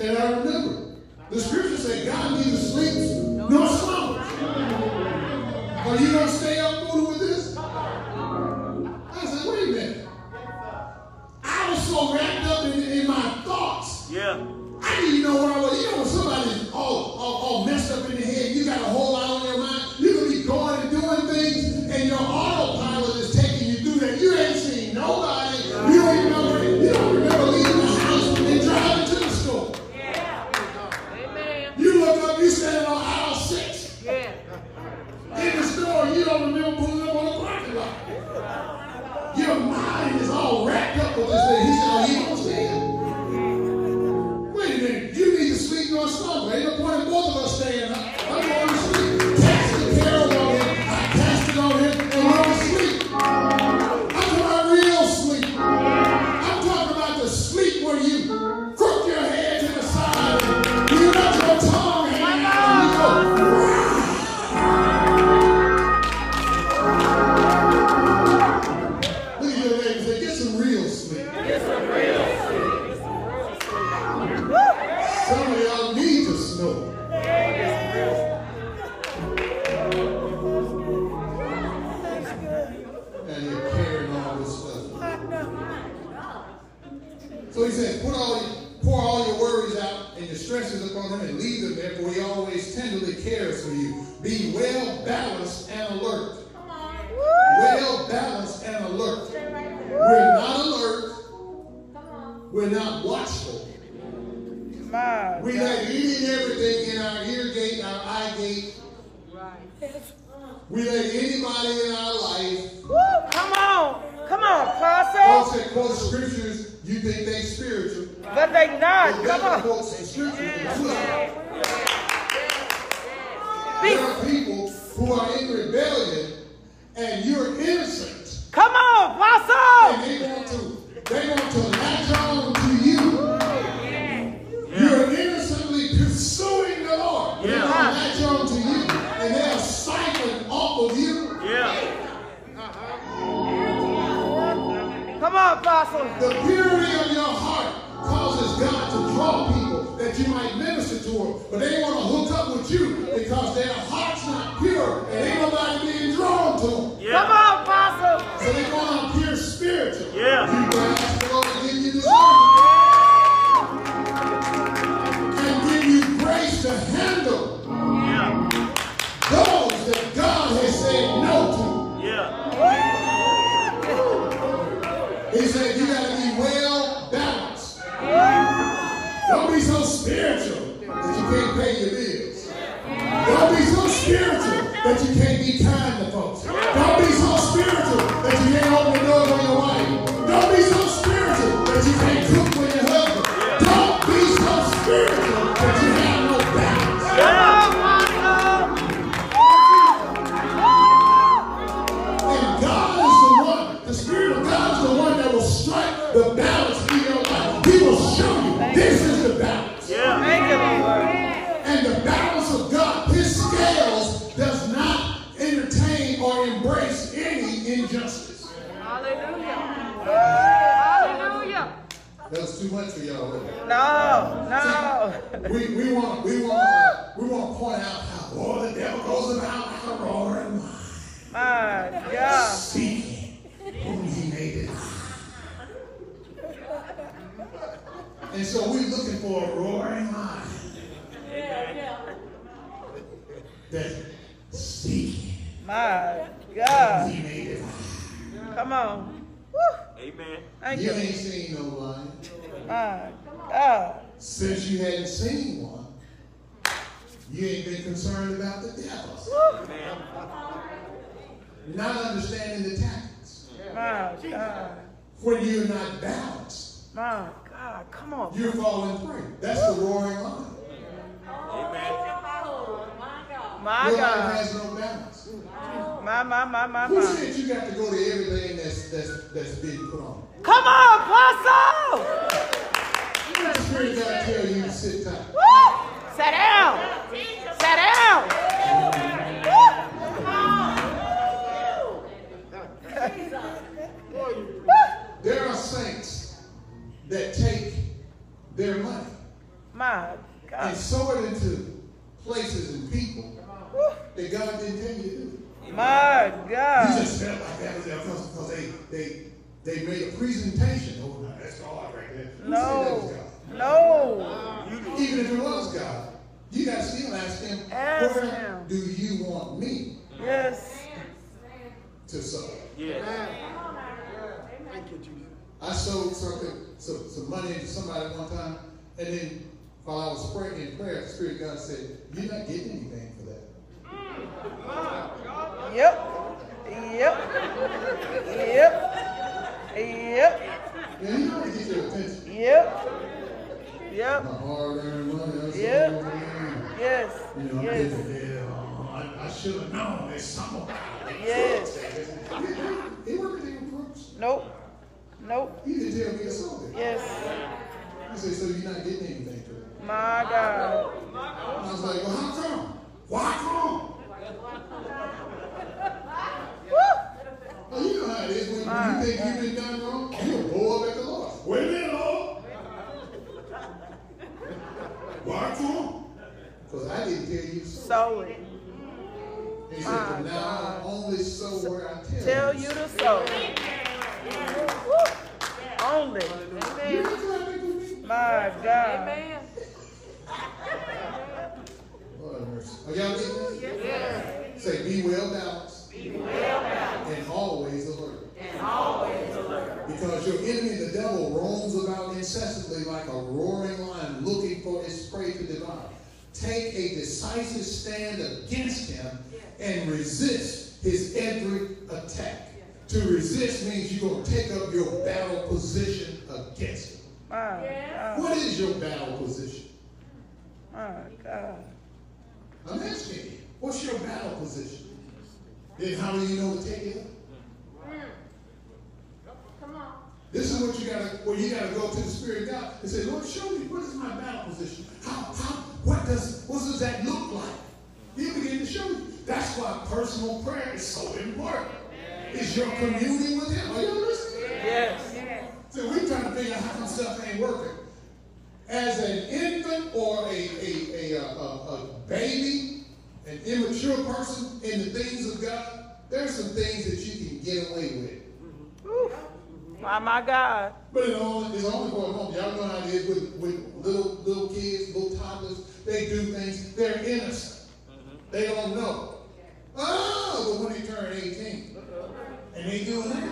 And I remember, the scripture said God neither sleeps nor slumbers. Are you going to stay up through with this? be so spiritual that you can't pay your bills. Don't be so spiritual that you can't be kind. My, my, my, my, my. You got to go to everything that's, that's, that's being put on. Come on, Apostle! Which means to tell you to sit down. Woo! Sit down. Sit down. There are saints that take their money. My God. And sow it into places and people that God didn't tell you to do. My God. You just felt like that because, because they, they, they made a presentation. Oh, that's God right there. Who no. No. Even if it was God, you got to still ask him, ask where him. do you want me? Yes. To serve. Yes. Thank you, Jesus. I sold something, some, some money to somebody one time, and then while I was praying in prayer, the Spirit of God said, You're not getting anything for that. Mm. Yep. Yep. Yep. Yep. Yep. Yep. Yep. Yes. Yes. I should have known there's someone. Yes. He worked at David Brooks. Nope. Nope. He didn't tell me I saw that. Yes. He said, so you're not getting anything for it. My God. I was like, well, how come? Why come? To resist means you're going to take up your battle position against it. My. What is your battle position? My God. I'm asking you, what's your battle position? Then how do you know to take it up? Mm. Come on. This is what you gotta well, you gotta go to the Spirit of God and say, Lord, show me what is my battle position? How how what does what does that look like? He'll begin to show you. That's why personal prayer is so important. Is your communing with Him. Are you listening? Yes. So we're trying to figure out how come stuff ain't working. As an infant or a, a, a, a, a baby, an immature person in the things of God, there's some things that you can get away with. Whew. My, my God. But it only, it's only for a moment. Y'all know how it is with, with little little kids, little toddlers. They do things. They're innocent. Mm-hmm. They don't know. Oh, but when they turn 18, and they doing that,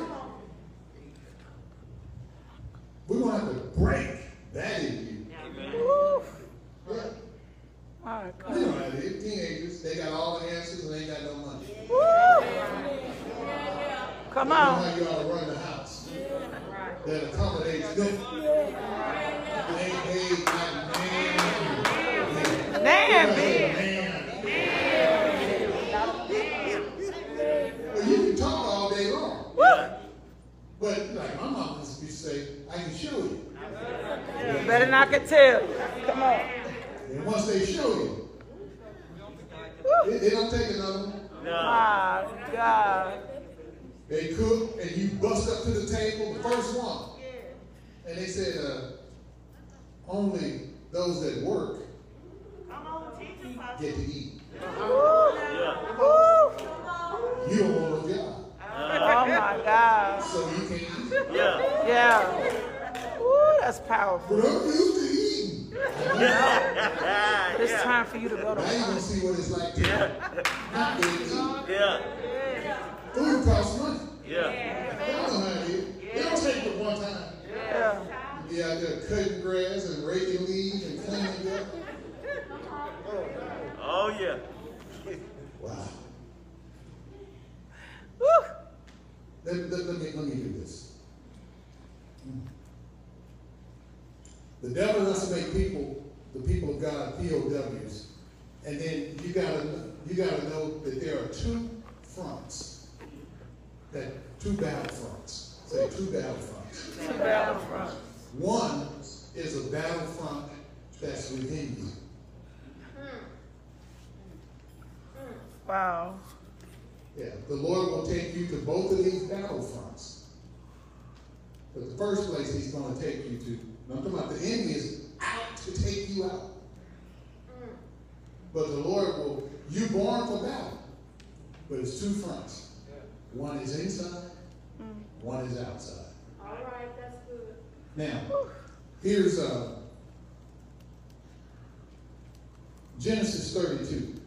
we're gonna have to break that in Whew. you. Yeah. My You God. know how it is. Teenagers, they got all the answers and they ain't got no money. Woo. Come You know on. how you ought to run the house. That accommodates them. They paid like man. Man, big. Well, But like my mom used to say, I can show you. You better not could tell. Come on. And once they show you, it, it don't take another one. My God. They cook and you bust up to the table, the first one. And they said, uh, only those that work get to eat. Woo. You don't want no job, Oh my God. so you can't eat. Yeah. Woo, that's powerful. But I'm used to eating. But it's time for you to go to Now you're gonna see what it's like to not be able eat. Yeah. Food costs money. Yeah. Y'all know how it is. They don't take it one time. Yeah. You be out there cutting grass and raking leaves and cleaning up. Oh yeah. Wow. Woo. Let, let, let me, let me do this. The devil wants to make people, the people of God, POWs. And then you gotta, you gotta know that there are two fronts. That, two battle fronts. Say two battle fronts. To battlefront. One is a battle front that's within you. Wow. Yeah, the Lord will take you to both of these battle fronts. But the first place He's going to take you to, I'm talking about the enemy is out to take you out. But the Lord will, you born for battle. But it's two fronts. One is inside, one is outside. All right, that's good. Now, here's uh, Genesis 32.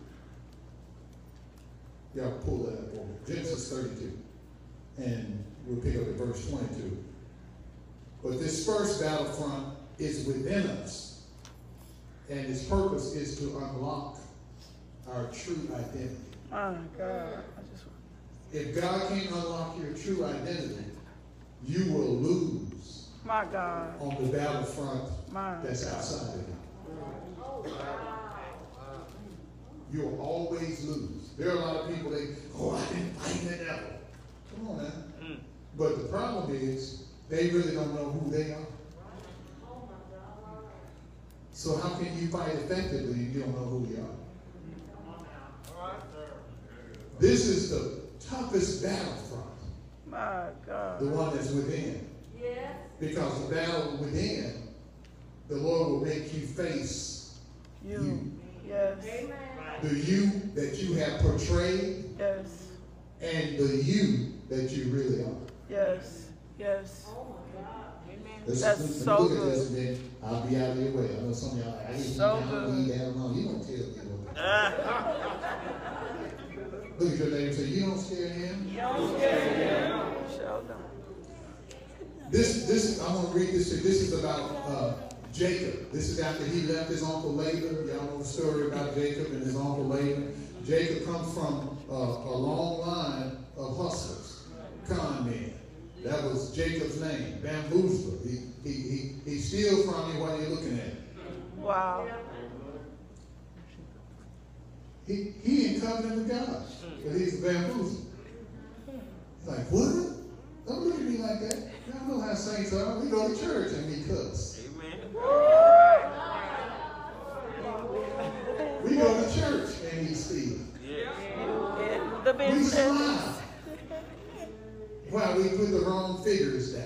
Y'all pull that up for me. Genesis 32. And we'll pick up at verse 22. But this first battlefront is within us. And its purpose is to unlock our true identity. My God. Just If God can't unlock your true identity, you will lose my God. on the battlefront My that's outside of you. You'll always lose. There are a lot of people that, oh, I didn't fight the devil. Come on now. Mm. But the problem is they really don't know who they are. So how can you fight effectively if you don't know who you are? This is the toughest battlefront, My God. the one that's within. Yes. Because the battle within, the Lord will make you face You. Yes. Amen. the you that you have portrayed Yes. and the you that you really are. Yes. Yes. Oh my God. Amen. Let's, That's let's so good. this and then I'll be out of your way. I know some of y'all, hate So I don't good. need that alone. You don't tell. Ah. Look at your neighbor say, you don't scare him. Sheldon. This, this, I'm gonna read this to you. This is about uh, Jacob. This is after he left his uncle Laban. Y'all know the story about Jacob and his uncle Laban. Jacob comes from uh, a long line of hustlers, con men. That was Jacob's name, bamboozler. He, he, he, he steals from you while you're looking at him. Wow. He, he in covenant with God, but he's a bamboozler. He's like, what? Don't look at me like that. Y'all know how saints are. We go to church and we cuss. Figures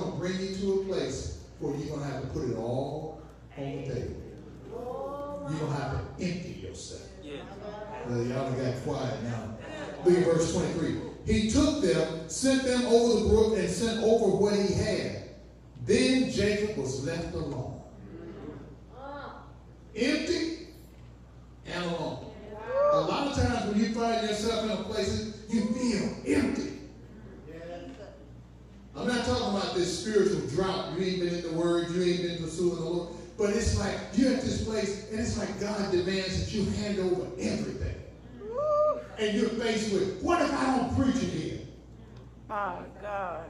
going to bring you to a place where you're going to have to put it all on the table. You're going to have to empty yourself. Uh, y'all done got quiet now. Look at verse 23. He took them, sent them over the brook, and sent over what he had. Then Jacob was left alone. Empty and alone. A lot of times when you find yourself in a place, you feel empty. I'm not talking about this spiritual drought. You ain't been in the Word, you ain't been pursuing the Lord. But it's like you're at this place, and it's like God demands that you hand over everything. And you're faced with, what if I don't preach again? My God.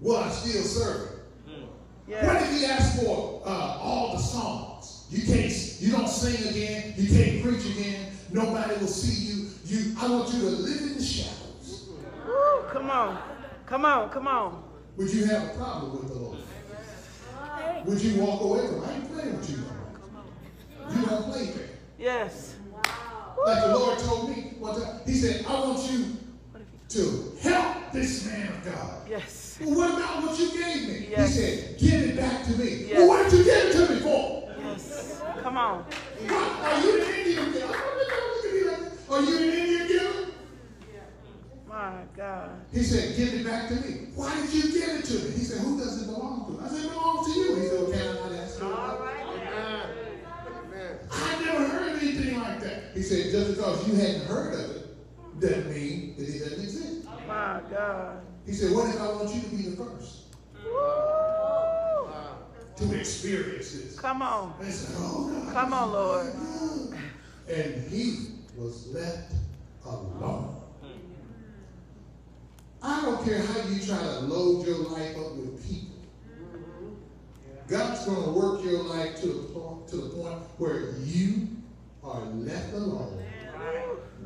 Will I still serve him? What if he asks for uh, all the songs? You can't, you don't sing again. You can't preach again. Nobody will see you. You, I want you to live in the shadows. Woo, come on. Come on, come on. Would you have a problem with the Lord? Would you walk away from? I ain't playing with you. You don't play fair. Yes. Like the Lord told me one time. He said, "I want you to help this man of God." Yes. Well, what about what you gave me? Yes. He said, "Give it back to me." Yes. Well, what did you give it to me for? Yes. Come on. What? Are you an Indian? Are you an Indian? My God. He said, give it back to me. Why did you give it to me? He said, who does it belong to? I said, it belongs to you. He said, well, can I not ask you? All right. I never heard anything like that. He said, just because you hadn't heard of it, doesn't mean that it doesn't exist. My God. He said, what if I want you to be the first to experience this? Come on. I said, oh, God. Come on, Lord. And he was left alone. I don't care how you try to load your life up with people. God's going to work your life to the point, to the point where you are left alone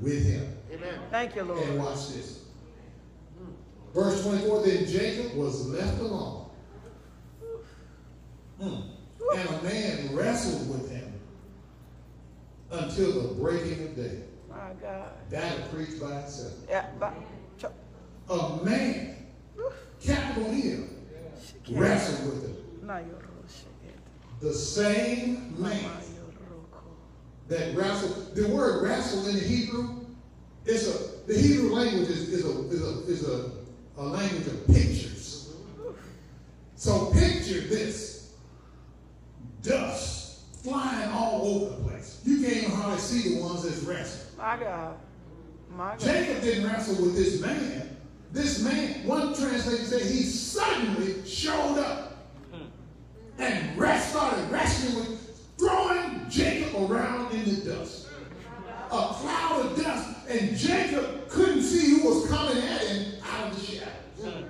with him. Amen. Thank you, Lord. And Lord. watch this. Verse 24, then Jacob was left alone. Hmm. And a man wrestled with him until the breaking of day. My God. That'll preach by itself. Yeah. but- A man capital M, wrestled with him. The same man that wrestled. The word wrestle in the Hebrew is a the Hebrew language is, is a is a is a, a language of pictures. So picture this dust flying all over the place. You can't even hardly see the ones that's wrestling. My God. My God. Jacob didn't wrestle with this man. This man, one translation said he suddenly showed up and rest, started wrestling with, throwing Jacob around in the dust. A cloud of dust, and Jacob couldn't see who was coming at him out of the shadows.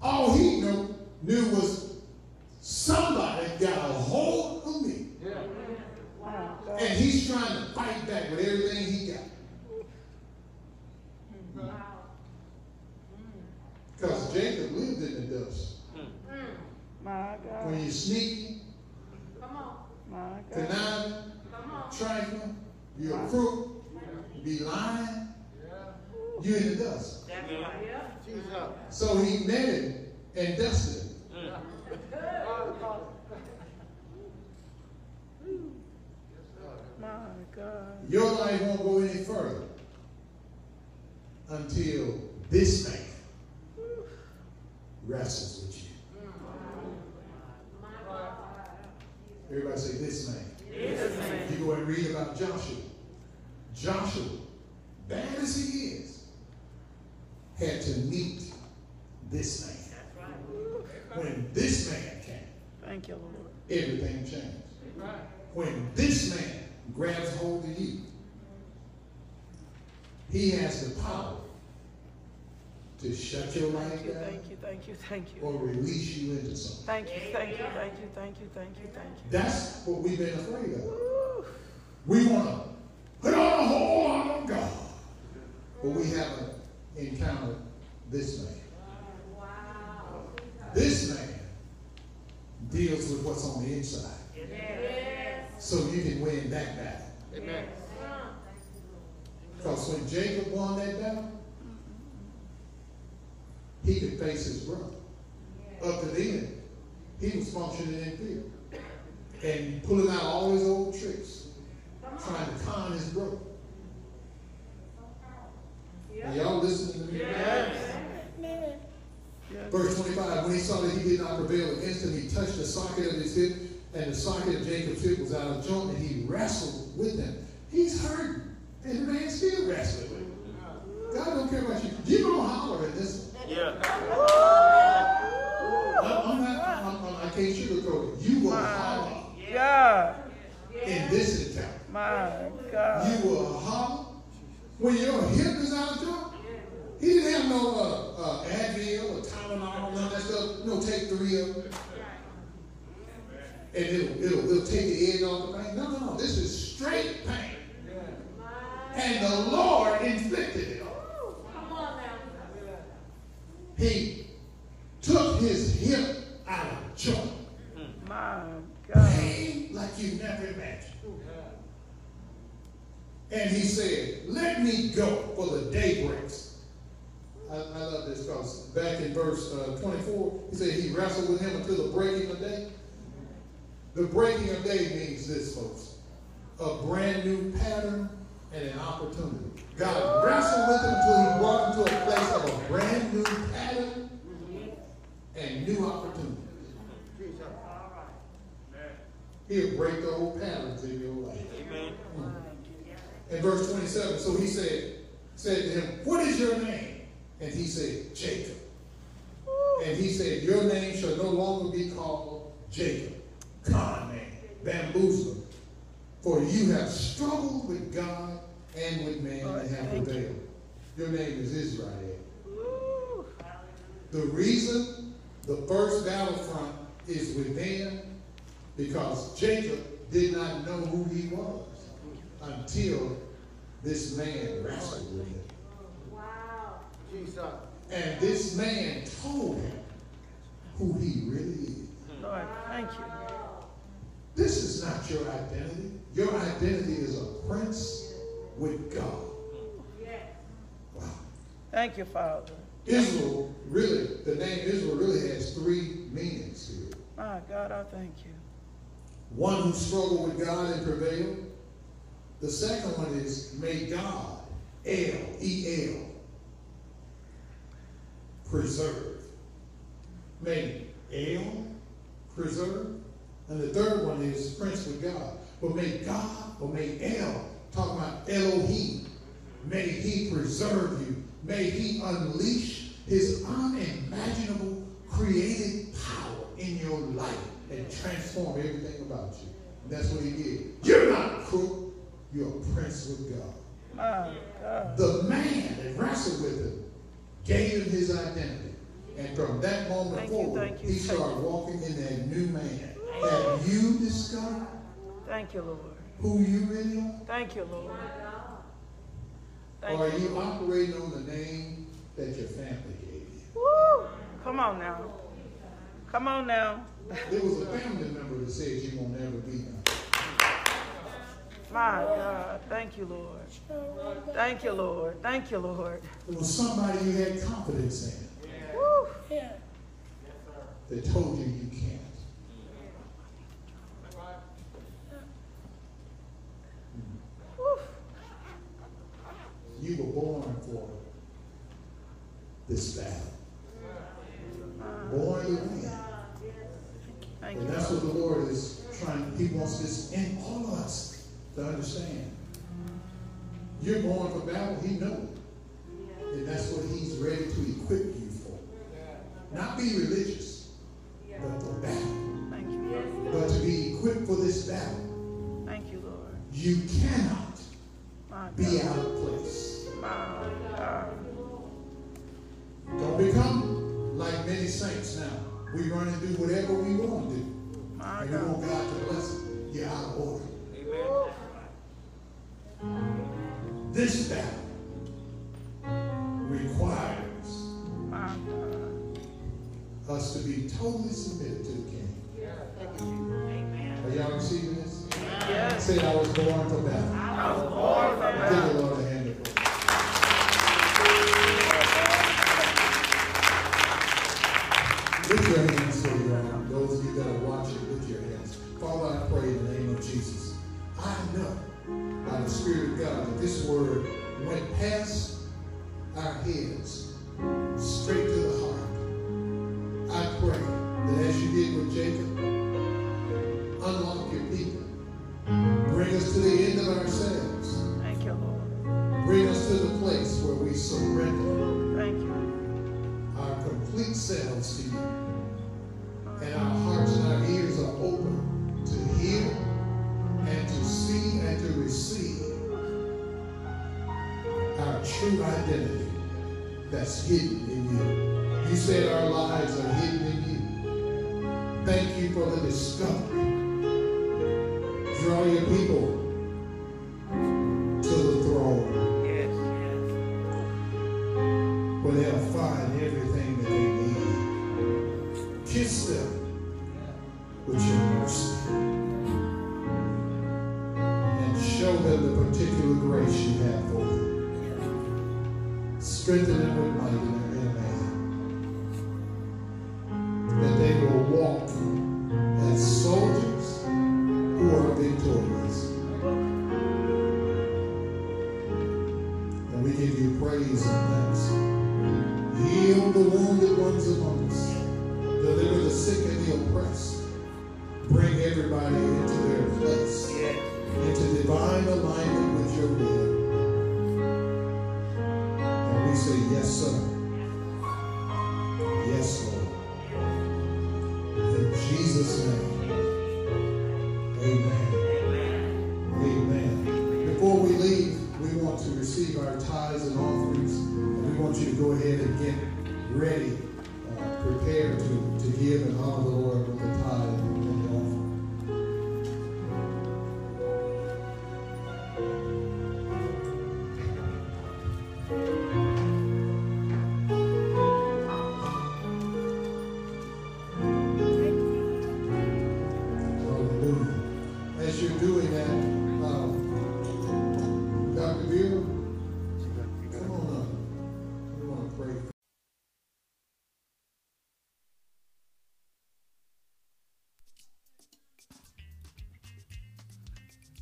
All he knew, knew was somebody got a hold of me. And he's trying to fight back with everything he got. Because Jacob lived in the dust. My God. When you're sneaky, My God. conniving, trifling, you're a crook, you be lying, you're in the dust. So he met him and dusted him. My God. Your life won't go any further until this man wrestles with you. Everybody say this man. You go and read about Joshua. Joshua, bad as he is, had to meet this man. When this man came, Thank you, Lord. everything changed. When this man grabs hold of you, he has the power to shut your life you, down thank you, thank you, thank you. or release you into something. Thank you, thank you, thank you, thank you, thank you, thank you. That's what we've been afraid of. We want to put on a whole lot of God, but we haven't encountered this man. Wow. This man deals with what's on the inside. So you can win that battle. Amen. Because when Jacob won that battle, he could face his brother. Up to then, he was functioning in fear and pulling out all his old tricks, trying to con his brother. Are y'all listening to me? Verse 25, when he saw that he did not prevail against him, he touched the socket of his hip, and the socket of Jacob's hip was out of joint, and he wrestled with him. He's hurt, and the man still wrestling with him. God don't care about you. You don't holler at this. Yeah. I'm not, I'm, I'm, I can't sugarcoat it. You will holler God. in this encounter. My God. You will holler when your hip is out of joint. He didn't have no uh, uh, Advil or Tylenol, none of that stuff. No, take three of them. And it'll, it'll, it'll take the edge off the pain. No, no, no. This is straight pain. And the Lord inflicted it. He took his hip out of joint. My God. Pain like you never imagined. And he said, Let me go, for the day breaks. I, I love this because back in verse uh, 24, he said he wrestled with him until the breaking of day. The breaking of day means this, folks a brand new pattern and an opportunity. God wrestled with him until he brought him to a place of a brand new pattern and new opportunity. He'll break the old patterns in your life. Amen. In verse 27, so he said, said to him, What is your name? And he said, Jacob. And he said, Your name shall no longer be called Jacob, con man, bamboozler. For you have struggled with God and with man and have prevailed. Your name is Israel. The reason the first battlefront is within because Jacob did not know who he was until this man wrestled with him. Wow. Jesus. And this man told him who he really is. Lord, thank you. This is not your identity. Your identity is a prince with God. Wow. Thank you, Father. Israel really, the name Israel really has three meanings here. My God, I thank you. One who struggled with God and prevailed. The second one is may God, El, E-L, preserve. May El preserve. And the third one is prince with God. But may God, or may El, talking about Elohim, may he preserve you. May he unleash his unimaginable creative power in your life and transform everything about you. And that's what he did. You're not a crook. You're a prince with God. My God. The man that wrestled with him gave him his identity. And from that moment Thank forward, thank you, he started walking in that new man. Have you discovered Thank you, Lord. Who you really are? Thank you, Lord. Thank or are you. you operating on the name that your family gave you? Woo! Come on now. Come on now. There was a family member that said you won't ever be nothing. My God. Thank you, Lord. Thank you, Lord. Thank you, Lord. There was somebody you had confidence in Woo! Yeah. that told you you can't. Woo! You were born for this battle. Born to win. And that's what the Lord is trying, He wants this in all of us to understand. You're born for battle, He knows. And that's what He's ready to equip you for. Not be religious, but for battle. Thank you. But to be equipped for this battle, Thank you, Lord. you cannot be out of place. My God. Don't become like many saints now. We run and do whatever we want to do. My And we want God. God to bless it. You're out of order. This battle requires My God. us to be totally submitted to the King. Yeah. Are y'all receiving this? Yes. Say, I was born for battle. I was born for Give that. the Lord Lift your hands to the ground. Those of you that are watching, lift your hands. Father, I pray in the name of Jesus. I know by the Spirit of God that this word went past our heads,